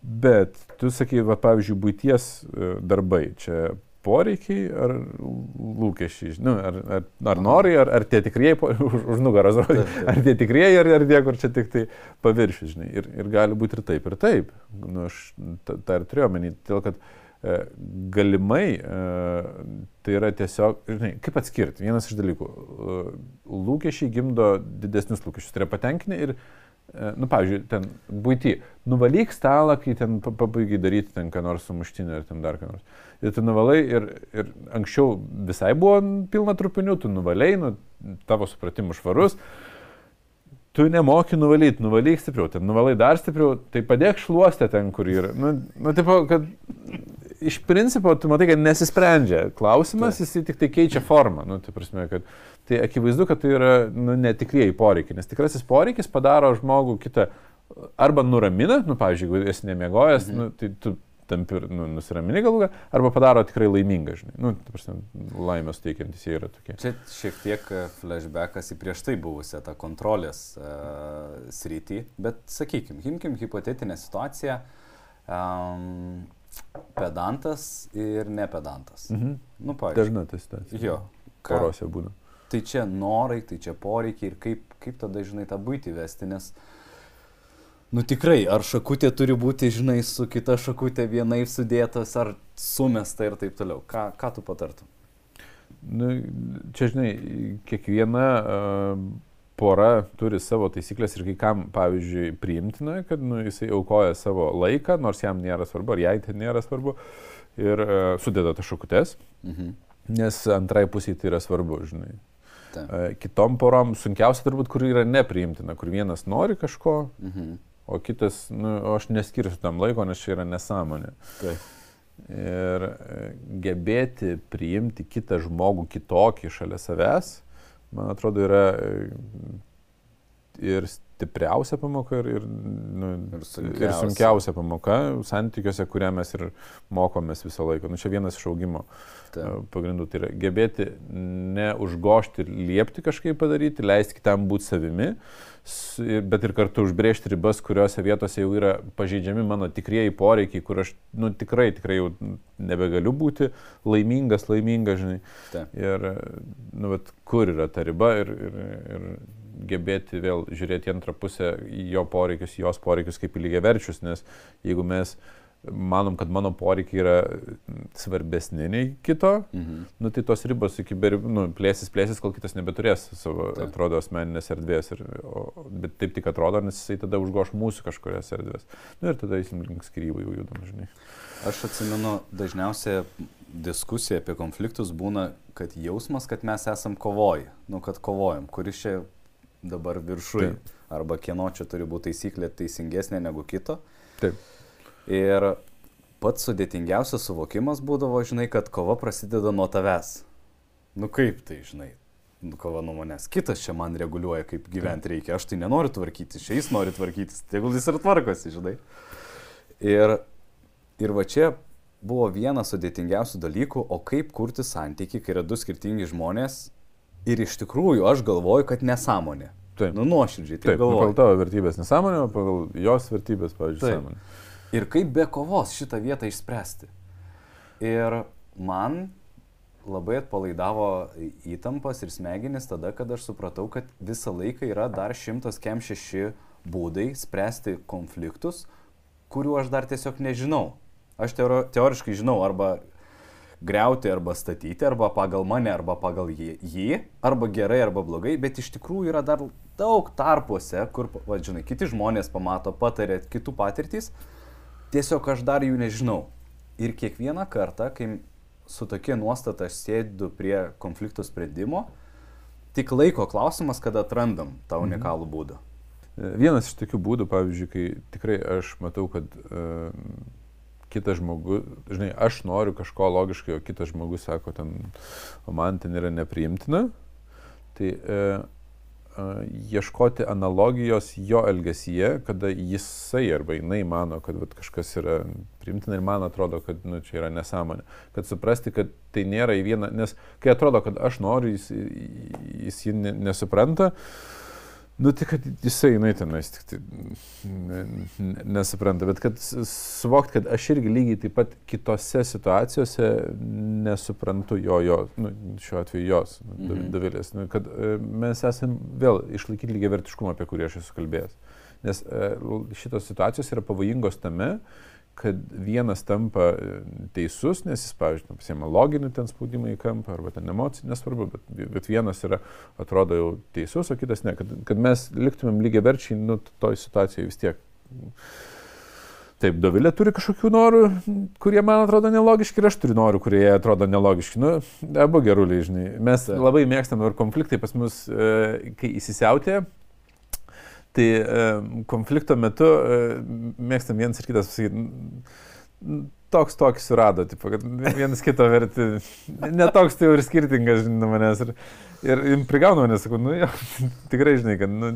Bet tu sakai, va, pavyzdžiui, būties e, darbai, čia poreikiai ar lūkesčiai, nu, ar, ar, ar norai, ar, ar tie tikrieji, *laughs* už, už nugaros, ar tie tikrieji, ar, ar tie, kur čia tik tai paviršius, žinai. Ir, ir gali būti ir taip, ir taip. Nu, aš tą, ir turėjau menį, todėl kad e, galimai e, tai yra tiesiog, žinai, kaip atskirti, vienas iš dalykų, e, lūkesčiai gimdo didesnius lūkesčius, tai yra patenkinti ir E, nu, pavyzdžiui, ten būti, nuvalyk stalą, kai ten pabaigai daryti ten ką nors sumuštinį ar ten dar ką nors. Ir tu nuvalai ir, ir anksčiau visai buvo pilna trupinių, tu nuvaliai, nu, tavo supratimu švarus, tu nemoki nuvalyti, nuvalyk stipriau, ten nuvalai dar stipriau, tai padėk šluostę ten, kur yra. Nu, nu tipo, kad iš principo, tu matai, kad nesisprendžia klausimas, jis tik tai keičia formą. Nu, tai, prasme, kad, tai akivaizdu, kad tai yra nu, netikrieji poreikiai, nes tikrasis poreikis padaro žmogų kitą arba nuramina, nu, pavyzdžiui, jeigu esi nemiegojęs, mhm. nu, tai tu tampi nu, nusiramini galų, arba padaro tikrai laimingą, žinai. Nu, prasme, laimės teikiantis jie yra tokie. Čia šiek tiek e, flashbackas į prieš tai buvusią tą kontrolės uh, sritį, bet sakykime, imkim hipotetinę situaciją. Um, pedantas ir nepedantas. Mhm. Nu, pavyzdžiui. Dažna ta situacija. Jo. Porose būna. Tai čia norai, tai čia poreikiai ir kaip, kaip tada, žinai, tą būti vesti, nes, nu tikrai, ar šakutė turi būti, žinai, su kita šakutė vienai sudėtas, ar sumesta ir taip toliau. Ką, ką tu patartum? Nu, čia, žinai, kiekviena uh, pora turi savo taisyklės ir kai kam, pavyzdžiui, priimtina, kad nu, jisai aukoja savo laiką, nors jam nėra svarbu, ar jai tai nėra svarbu, ir uh, sudeda tas šakutes, mhm. nes antrai pusiai tai yra svarbu, žinai. Ta. Uh, kitom porom sunkiausia turbūt, kur yra nepriimtina, kur vienas nori kažko, mhm. o kitas, nu, o aš neskirsiu tam laiko, nes čia yra nesąmonė. Taip. Ir uh, gebėti priimti kitą žmogų kitokį šalia savęs, man atrodo, yra e, ir stipriausia pamoka, ir, ir, nu, ir, sunkiausia. ir sunkiausia pamoka santykiuose, kurią mes ir mokomės visą laiką. Nu, čia vienas iš augimo Ta. E, pagrindų. Tai yra gebėti neužgošti ir liepti kažkaip padaryti, leisti kitam būti savimi, bet ir kartu užbrėžti ribas, kuriuose vietose jau yra pažeidžiami mano tikrieji poreikiai, kur aš nu, tikrai, tikrai jau nebegaliu būti laimingas, laimingas, žinai. Ta. Ir, nu, bet kur yra ta riba ir, ir, ir gebėti vėl žiūrėti į antrą pusę, į jo poreikius, į jos poreikius kaip į lygiaverčius, nes jeigu mes manom, kad mano poreikiai yra svarbesni nei kito, mhm. nu, tai tos ribos iki nu, plėsis, plėsis, kol kitas nebeturės savo, taip. atrodo, asmeninės erdvės. Ir, o, bet taip tik atrodo, nes jisai tada užgoš mūsų kažkurias erdvės. Nu, ir tada eisim link skirybų jau judam, žinai. Aš atsimenu, dažniausiai diskusija apie konfliktus būna, kad jausmas, kad mes esam kovoj, nu, kad kovojam, kuris čia dabar viršui, taip. arba kieno čia turi būti taisyklė teisingesnė negu kito. Taip. Ir pats sudėtingiausias suvokimas būdavo, žinai, kad kova prasideda nuo tavęs. Nu kaip tai, žinai? nu, kova nuo manęs. Kitas čia man reguliuoja, kaip gyventi reikia. Aš tai nenoriu tvarkytis, čia jis nori tvarkytis. Tegul jis ir tvarkosi, žinai. Ir, ir va čia buvo vienas sudėtingiausių dalykų, o kaip kurti santyki, kai yra du skirtingi žmonės. Ir iš tikrųjų aš galvoju, kad nesąmonė. Taip. Nu, nuoširdžiai. Taip, nu, pagal tavo vertybės nesąmonė, pagal jos vertybės, pavyzdžiui, sąmonė. Ir kaip be kovos šitą vietą išspręsti. Ir man labai atpalaidavo įtampas ir smegenis tada, kad aš supratau, kad visą laiką yra dar 106 būdai spręsti konfliktus, kurių aš dar tiesiog nežinau. Aš teoriškai žinau arba greuti, arba statyti, arba pagal mane, arba pagal jį, jį, arba gerai, arba blogai, bet iš tikrųjų yra dar daug tarpuose, kur, va, žinai, kiti žmonės pamato, patarė kitų patirtys, tiesiog aš dar jų nežinau. Ir kiekvieną kartą, kai su tokia nuostata aš sėdu prie konflikto sprendimo, tik laiko klausimas, kada atrandam tą unikalų būdą. Vienas iš tokių būdų, pavyzdžiui, kai tikrai aš matau, kad uh, kitas žmogus, žinai, aš noriu kažko logiškai, o kitas žmogus sako, ten, o man ten yra nepriimtina, tai uh, uh, ieškoti analogijos jo elgesyje, kada jisai arba jinai mano, kad vat, kažkas yra priimtina ir man atrodo, kad nu, čia yra nesąmonė. Kad suprasti, kad tai nėra į vieną, nes kai atrodo, kad aš noriu, jis, jis jį ne, nesupranta, Nu, tai kad jisai, jinai tenais tik tai ne, ne, nesupranta, bet kad suvokt, kad aš irgi lygiai taip pat kitose situacijose nesuprantu jo, jo nu, šiuo atveju jos, mhm. Davilės, nu, kad e, mes esame vėl išlaikyti lygiai vertiškumą, apie kurį aš esu kalbėjęs. Nes e, šitos situacijos yra pavojingos tame, kad vienas tampa e, teisus, nes jis, pavyzdžiui, pasiema loginį ten spaudimą į kampą arba ten emocinį, nesvarbu, bet, bet vienas yra, atrodo jau teisus, o kitas ne. Kad, kad mes liktumėm lygiai verčiai, nu, toj situacijoje vis tiek. Taip, Dovilė turi kažkokių norų, kurie man atrodo nelogiški ir aš turiu norų, kurie atrodo nelogiški. Nu, abu geruliai, žinai. Mes Taip. labai mėgstam ir konfliktai pas mus, e, kai įsisiautė, Tai e, konflikto metu e, mėgstam vienas ir kitas pasakyti, toks tokį surado, tipo, kad vienas kito verti, netoks tai jau ir skirtingas, žinai, manęs. Ir, ir, ir prigauna mane, sakau, nu, jo, *laughs* tikrai, žinai, kad, nu,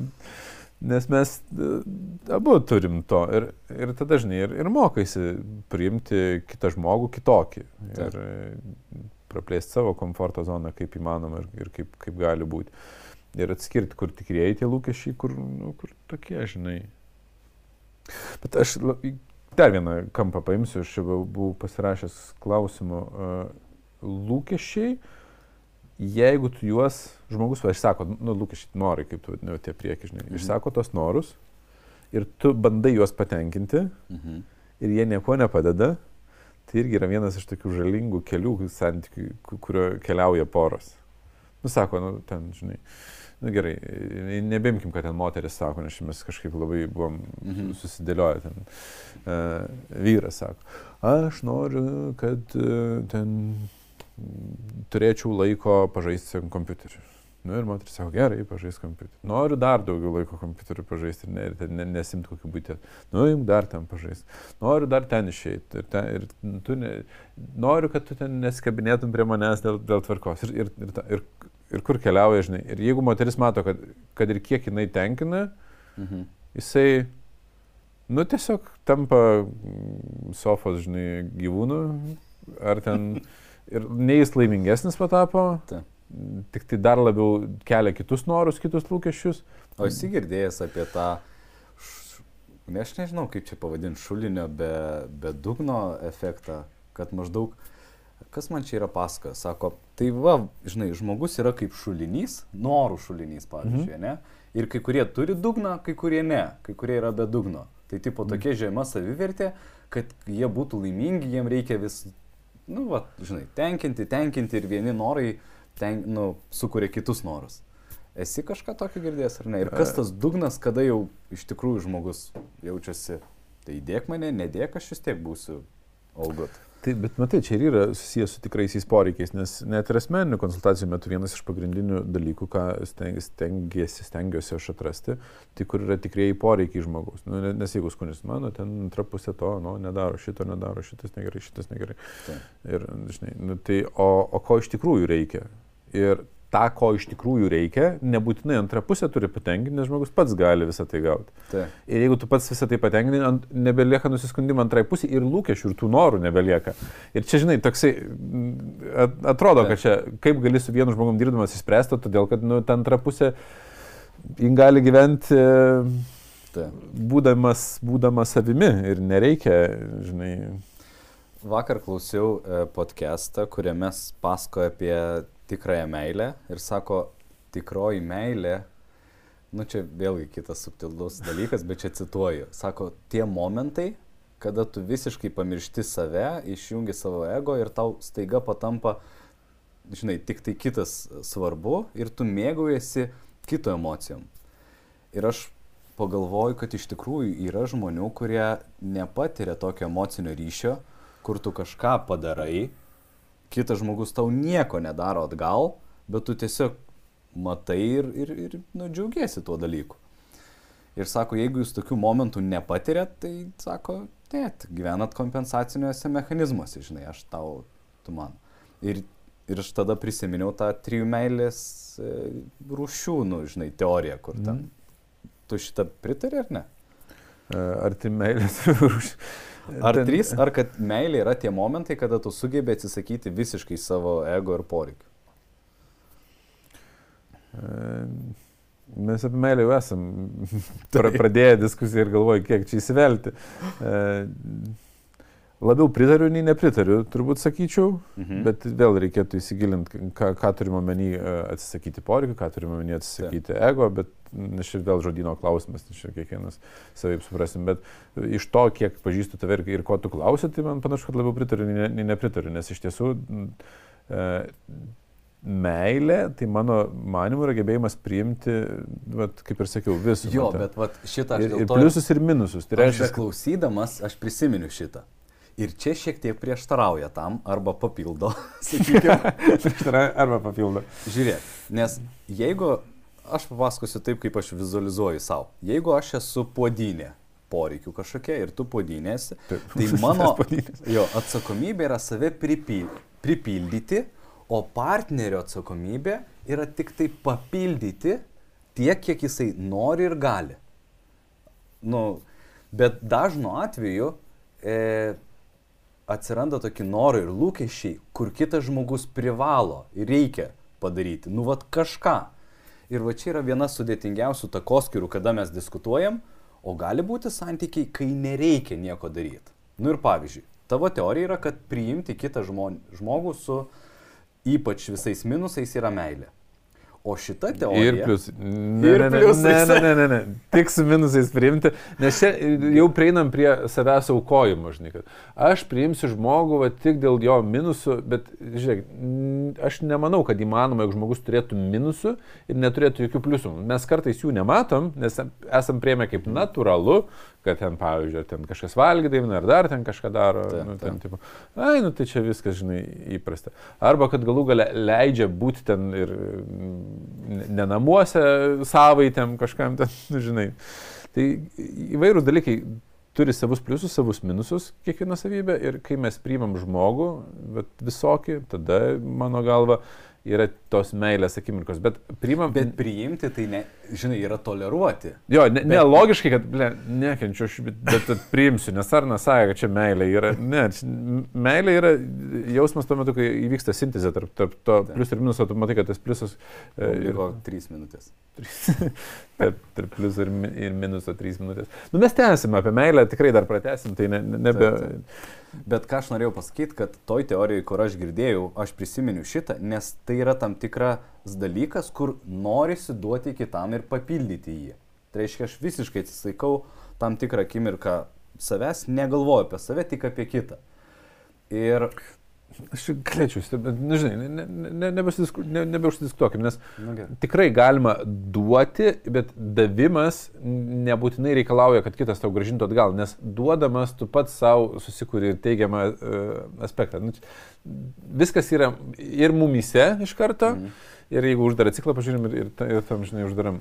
nes mes e, abu turim to. Ir, ir tada, žinai, ir, ir mokaisi priimti kitą žmogų kitokį. Ir praplėsti savo komforto zoną, kaip įmanoma ir, ir kaip, kaip gali būti ir atskirti, kur tikrieji tie lūkesčiai, kur, nu, kur tokie, žinai. Bet aš dar vieną kampą paimsiu, aš čia buvau pasirašęs klausimų. Lūkesčiai, jeigu tu juos, žmogus, va, išsako, nu, lūkesčiai, norai, kaip tu vadinai, tie prieki, žinai, mhm. išsako tos norus ir tu bandai juos patenkinti mhm. ir jie nieko nepadeda, tai irgi yra vienas iš tokių žalingų kelių santykių, kurio keliauja poros. Nusako, nu, ten, žinai, uh, Na nu, gerai, nebimkim, kad ten moteris sako, nes mes kažkaip labai buvom mhm. susidėlioję ten. Uh, vyras sako, aš noriu, kad uh, ten turėčiau laiko pažaisti kompiuteriu. Nu ir moteris sako, gerai, pažais kompiuterį. Noriu dar daugiau laiko kompiuteriu pažaisti ir, ne, ir ne, nesimt kokį būtį. Nu, jums dar ten pažaisti. Noriu dar ten išeiti. Ir, ten, ir tu ne, noriu, kad tu ten neskabinėtum prie manęs dėl, dėl tvarkos. Ir, ir, ir, ir, ir kur keliauja, žinai. Ir jeigu moteris mato, kad, kad ir kiek jinai tenkina, mhm. jisai, nu, tiesiog tampa sofos, žinai, gyvūnų. Ar ten... *laughs* Ir nei jis laimingesnis patapo. Ta tik tai dar labiau kelia kitus norus, kitus lūkesčius. O esi girdėjęs apie tą, ne, aš nežinau kaip čia pavadinti, šulinio be, be dugno efektą, kad maždaug, kas man čia yra paska, sako, tai va, žinai, žmogus yra kaip šulinys, norų šulinys, pavyzdžiui, mhm. ne? Ir kai kurie turi dugną, kai kurie ne, kai kurie yra be dugno. Tai tipo tokia žema savivertė, kad jie būtų laimingi, jiem reikia vis, nu, va, žinai, tenkinti, tenkinti ir vieni norai ten, nu, sukuria kitus norus. Esi kažką tokio girdėjęs ar ne? Ir kas tas dugnas, kada jau iš tikrųjų žmogus jaučiasi, tai įdėk mane, nedėk, aš vis tiek būsiu olgot. Tai, bet matai, čia ir yra susijęs su tikraisiais poreikiais, nes net ir asmeninių konsultacijų metu vienas iš pagrindinių dalykų, ką stengiasi, stengiuosi aš atrasti, tai kur yra tikrieji poreikiai žmogaus. Nu, nes jeigu skunis mano, ten antra pusė to, nu, nedaro šito, nedaro šitas negerai, šitas negerai. Tai. Ir, žinai, nu, tai, o, o ko iš tikrųjų reikia? Ir tą, ko iš tikrųjų reikia, nebūtinai antra pusė turi patenkinti, nes žmogus pats gali visą tai gauti. Tai. Ir jeigu tu pats visą tai patenkini, ant- nebelieka nusiskundimo antrai pusė ir lūkesčių, ir tų norų nebelieka. Ir čia, žinai, toksai, mm, at- atrodo, kad čia kaip gali su vienu žmogum dirbdamas įspręsti, todėl kad, nu, ta antra pusė, jin gali gyventi Tai. būdamas, būdamas savimi ir nereikia, žinai, Vakar klausiau e, podcastą, kuriame pasakoja apie tikrąją meilę ir sako, tikroji meilė, nu čia vėlgi kitas subtilus dalykas, bet čia cituoju, sako, tie momentai, kada tu visiškai pamiršti save, išjungi savo ego ir tau staiga patampa, žinai, tik tai kitas svarbu ir tu mėgaujasi kito emocijom. Ir aš pagalvoju, kad iš tikrųjų yra žmonių, kurie nepatiria tokio emocinio ryšio, kur tu kažką padarai, kitas žmogus tau nieko nedaro atgal, bet tu tiesiog matai ir, ir, ir nu, džiaugiesi tuo dalyku. Ir sako, jeigu jūs tokių momentų nepatiriat, tai sako, ne, gyvenat kompensaciniuose mechanizmuose, žinai, aš tau, tu man. Ir, ir aš tada prisiminiau tą trijų meilės e, rūšių, nu, žinai, teoriją, kur ten. Tu šitą pritari ar ne? e, arti meilės. Ar Ten- trys, ar kad meilė yra tie momentai, kada tu sugebė atsisakyti visiškai savo ego ir poreikių? Mes apie meilę jau esam *laughs* pra- pradėję diskusiją ir galvoju, kiek čia įsivelti. E, Labiau pritariu, nei nepritariu, turbūt sakyčiau, Mhm. bet vėl reikėtų įsigilinti, ką, ką turime omeny e, atsisakyti poreikių, ką turime omeny atsisakyti ego, bet nes čia vėl žodino klausimas, nes čia kiekvienas savaip suprasim, bet iš to, kiek pažįstu tave ir, ir ko tu klausi, tai man panašu, kad labiau pritariu, nei, ne- nei nepritariu, nes iš tiesų e, meilė, tai mano manimu yra gebėjimas priimti, vat, kaip ir sakiau, visų. Jo, bet vat, šitą aš Ir, ir pliusus ir minusus. Tai Tai reiškia, reiškia, klausydamas, aš prisiminiu šitą. Ir čia šiek tiek prieštarauja tam arba papildo, *laughs* sakykime. arba papildo. Žiūrėk, nes jeigu aš papasakosiu taip, kaip aš vizualizuoju savo, jeigu aš esu puodinė poreikių kažkokia ir tu puodinėsi, Taip. tai mano jo, atsakomybė yra save pripil, pripildyti, o partnerio atsakomybė yra tik tai papildyti tiek, kiek jisai nori ir gali. Nu, bet dažnu atveju e, atsiranda tokie norai ir lūkesčiai, kur kitas žmogus privalo ir reikia padaryti. Nu, vad kažką. Ir va čia yra viena sudėtingiausių takoskirų, kada mes diskutuojam, o gali būti santykiai, kai nereikia nieko daryti. Nu ir pavyzdžiui, tavo teorija yra, kad priimti kitą žmogų su ypač visais minusais yra meilė. O šita teorija... Ir plius. Ne, Ir ne, pliusais. Ne, ne, ne, ne, ne. Tik su minusais priimti. Nes čia jau prieinam prie savęs aukojimo, žinai, kad aš priimsiu žmogų va, tik dėl jo minusų, bet žiūrėk, aš nemanau, kad įmanoma, jog žmogus turėtų minusų ir neturėtų jokių pliusų. Mes kartais jų nematom, nes esam prieimę kaip natūralu, kad ten, pavyzdžiui, ten kažkas valgydavina, ar dar ten kažką daro. Taip, nu, ten, taip. tipo, ai, nu tai čia viskas, žinai, įprasta. Arba kad galų gale leidžia būti ten ir mm, ne namuose savaitėm kažkam ten, *laughs* žinai. Tai įvairūs dalykai turi savus pliusus, savus minusus kiekviena savybė ir kai mes priimam žmogų, bet visokį, tada mano galva yra tos meilės akimirkos. Bet priimam... Bet priimti tai, ne, žinai, yra toleruoti. Jo, ne, ne logiškai, kad, ble, nekenčiu aš, bet, bet, bet priimsiu, nes ar nesąja, kad čia meilė yra. Ne, meilė yra jausmas tuo metu, kai įvyksta sintezė tarp, tarp to plius ir minuso, tu matai, kad tas pliusas e, ir Liko trys minutės. *laughs* tarp, tarp plius ir, ir minuso trys minutės. Nu, mes tęsime apie meilę, tikrai dar pratesim, tai ne, ne, nebe... Taip, Bet ką aš norėjau pasakyti, kad toj teorijoje, kur aš girdėjau, aš prisiminiu šitą, nes tai yra tam tikras dalykas, kur norisi duoti kitam ir papildyti jį. Tai reiškia, aš visiškai atsisaikau tam tikrą akimirką savęs, negalvoju apie save, tik apie kitą. Ir, Aš galėčiau, bet, nu, žinai, ne, ne, ne, nebeužsidisku- ne, nebeužsidiskutuokim, nes nu, tikrai galima duoti, bet davimas nebūtinai reikalauja, kad kitas tau gražintų atgal, nes duodamas tu pats savo susikūri teigiamą uh, aspektą. Nu, viskas yra ir mumise iš karto, Mhm. Ir jeigu uždarą ciklą pažiūrim ir, ir, ir tam, žinai, uždaram.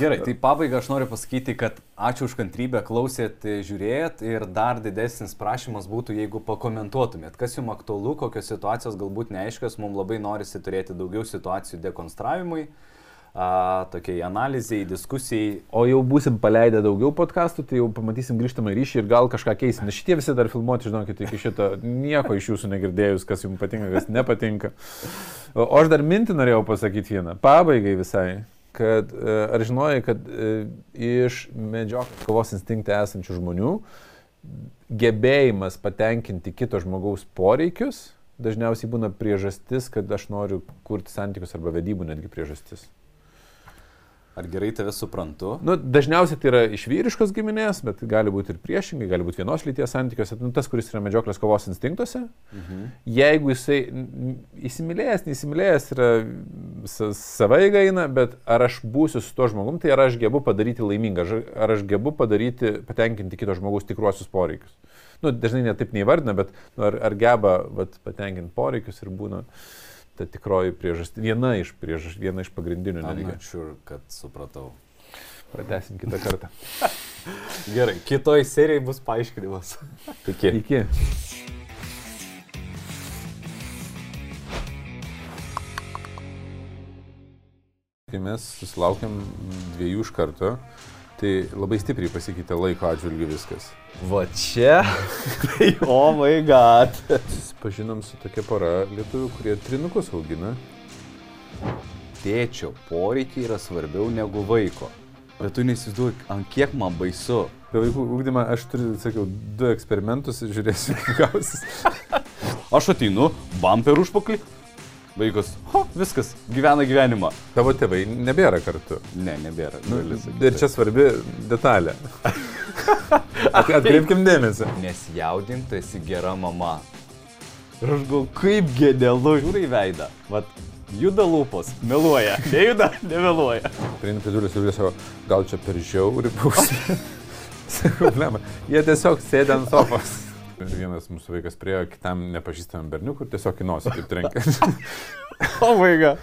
Gerai, tai pabaigai aš noriu pasakyti, kad ačiū už kantrybę, klausėt, žiūrėjot ir dar didesnis prašymas būtų, jeigu pakomentuotumėt, kas jums aktualu, kokios situacijos galbūt neaiškios, mums labai norisi turėti daugiau situacijų dekonstravimui, a, tokiai analizai, diskusijai. O jau būsim paleidę daugiau podkastų, tai jau pamatysim grįžtamą ryšį ir gal kažką keisim. Nes šitie visi dar filmuoti, žinokit, iki šito nieko iš jūsų negirdėjus, kas jums patinka, kas nepatinka. O aš dar mintį norėjau pasakyti vieną. Pabaigai visai. Kad, e, ar žinojai, kad e, iš medžioklės kovos instinktą esančių žmonių gebėjimas patenkinti kito žmogaus poreikius dažniausiai būna priežastis, kad aš noriu kurti santykius arba vedybų netgi priežastis. Ar gerai tave suprantu? Nu, dažniausiai tai yra iš vyriškos giminės, bet gali būti ir priešingai, gali būti vienos lyties santykiuose. Nu, tas, kuris yra medžioklės kovos instinktuose, Mhm. jeigu jisai įsimylėjęs, neįsimylėjęs yra sa- savai gaina, bet ar aš būsiu su tuo žmogum, tai ar aš gebu padaryti laimingą, ar- aš gebu padaryti, patenkinti kito žmogaus tikruosius poreikius. Nu, dažnai netaip neįvardina, bet nu, ar, ar geba vat, patenkinti poreikius ir būna ta tikroji priežastis, viena iš, priežas, viena iš pagrindinių. Not sure, kad supratau. Pratesim kitą kartą. *laughs* Gerai, kitoj serijai bus paaiškinimas. Iki. Iki. Kai mes susilaukėm dviejų iš karto, tai labai stipriai pasikeitė laiko atžvilgiu viskas. Va čia. Tai, oh my god. Susipažinom su tokia pora lietuvių, kurie trinukus augina. Tėčio poreikiai yra svarbiau negu vaiko. Bet tu neįsivaizduoji, ant kiek man baisu. Apie vaikų ūkdymą aš turiu, sakiau, du eksperimentus ir žiūrėsiu, *laughs* kaip gausis. Aš ateinu, bam per užpakalį. Vaikas, ho, viskas, gyvena gyvenimą. Tavo tėvai nebėra kartu. Ne, nebėra. Nu, ir čia svarbi detalė. At- *laughs* Atkreipkim dėmesį. Nesijaudink, tu esi gera mama. Ir aš galvoju, kaip genialu, žiūri į veidą. Vat, juda lūpos, meluoja. *laughs* Nejuda, nemeluoja. Prieinu prie durų ir sako, gal čia per žiauri bausmė. *laughs* Problema. Jie tiesiog sėdė ant sofos. Ir vienas mūsų vaikas priejo kitam nepažįstamam berniukui ir tiesiog į nosį taip trenkė. *laughs* O, vaiga.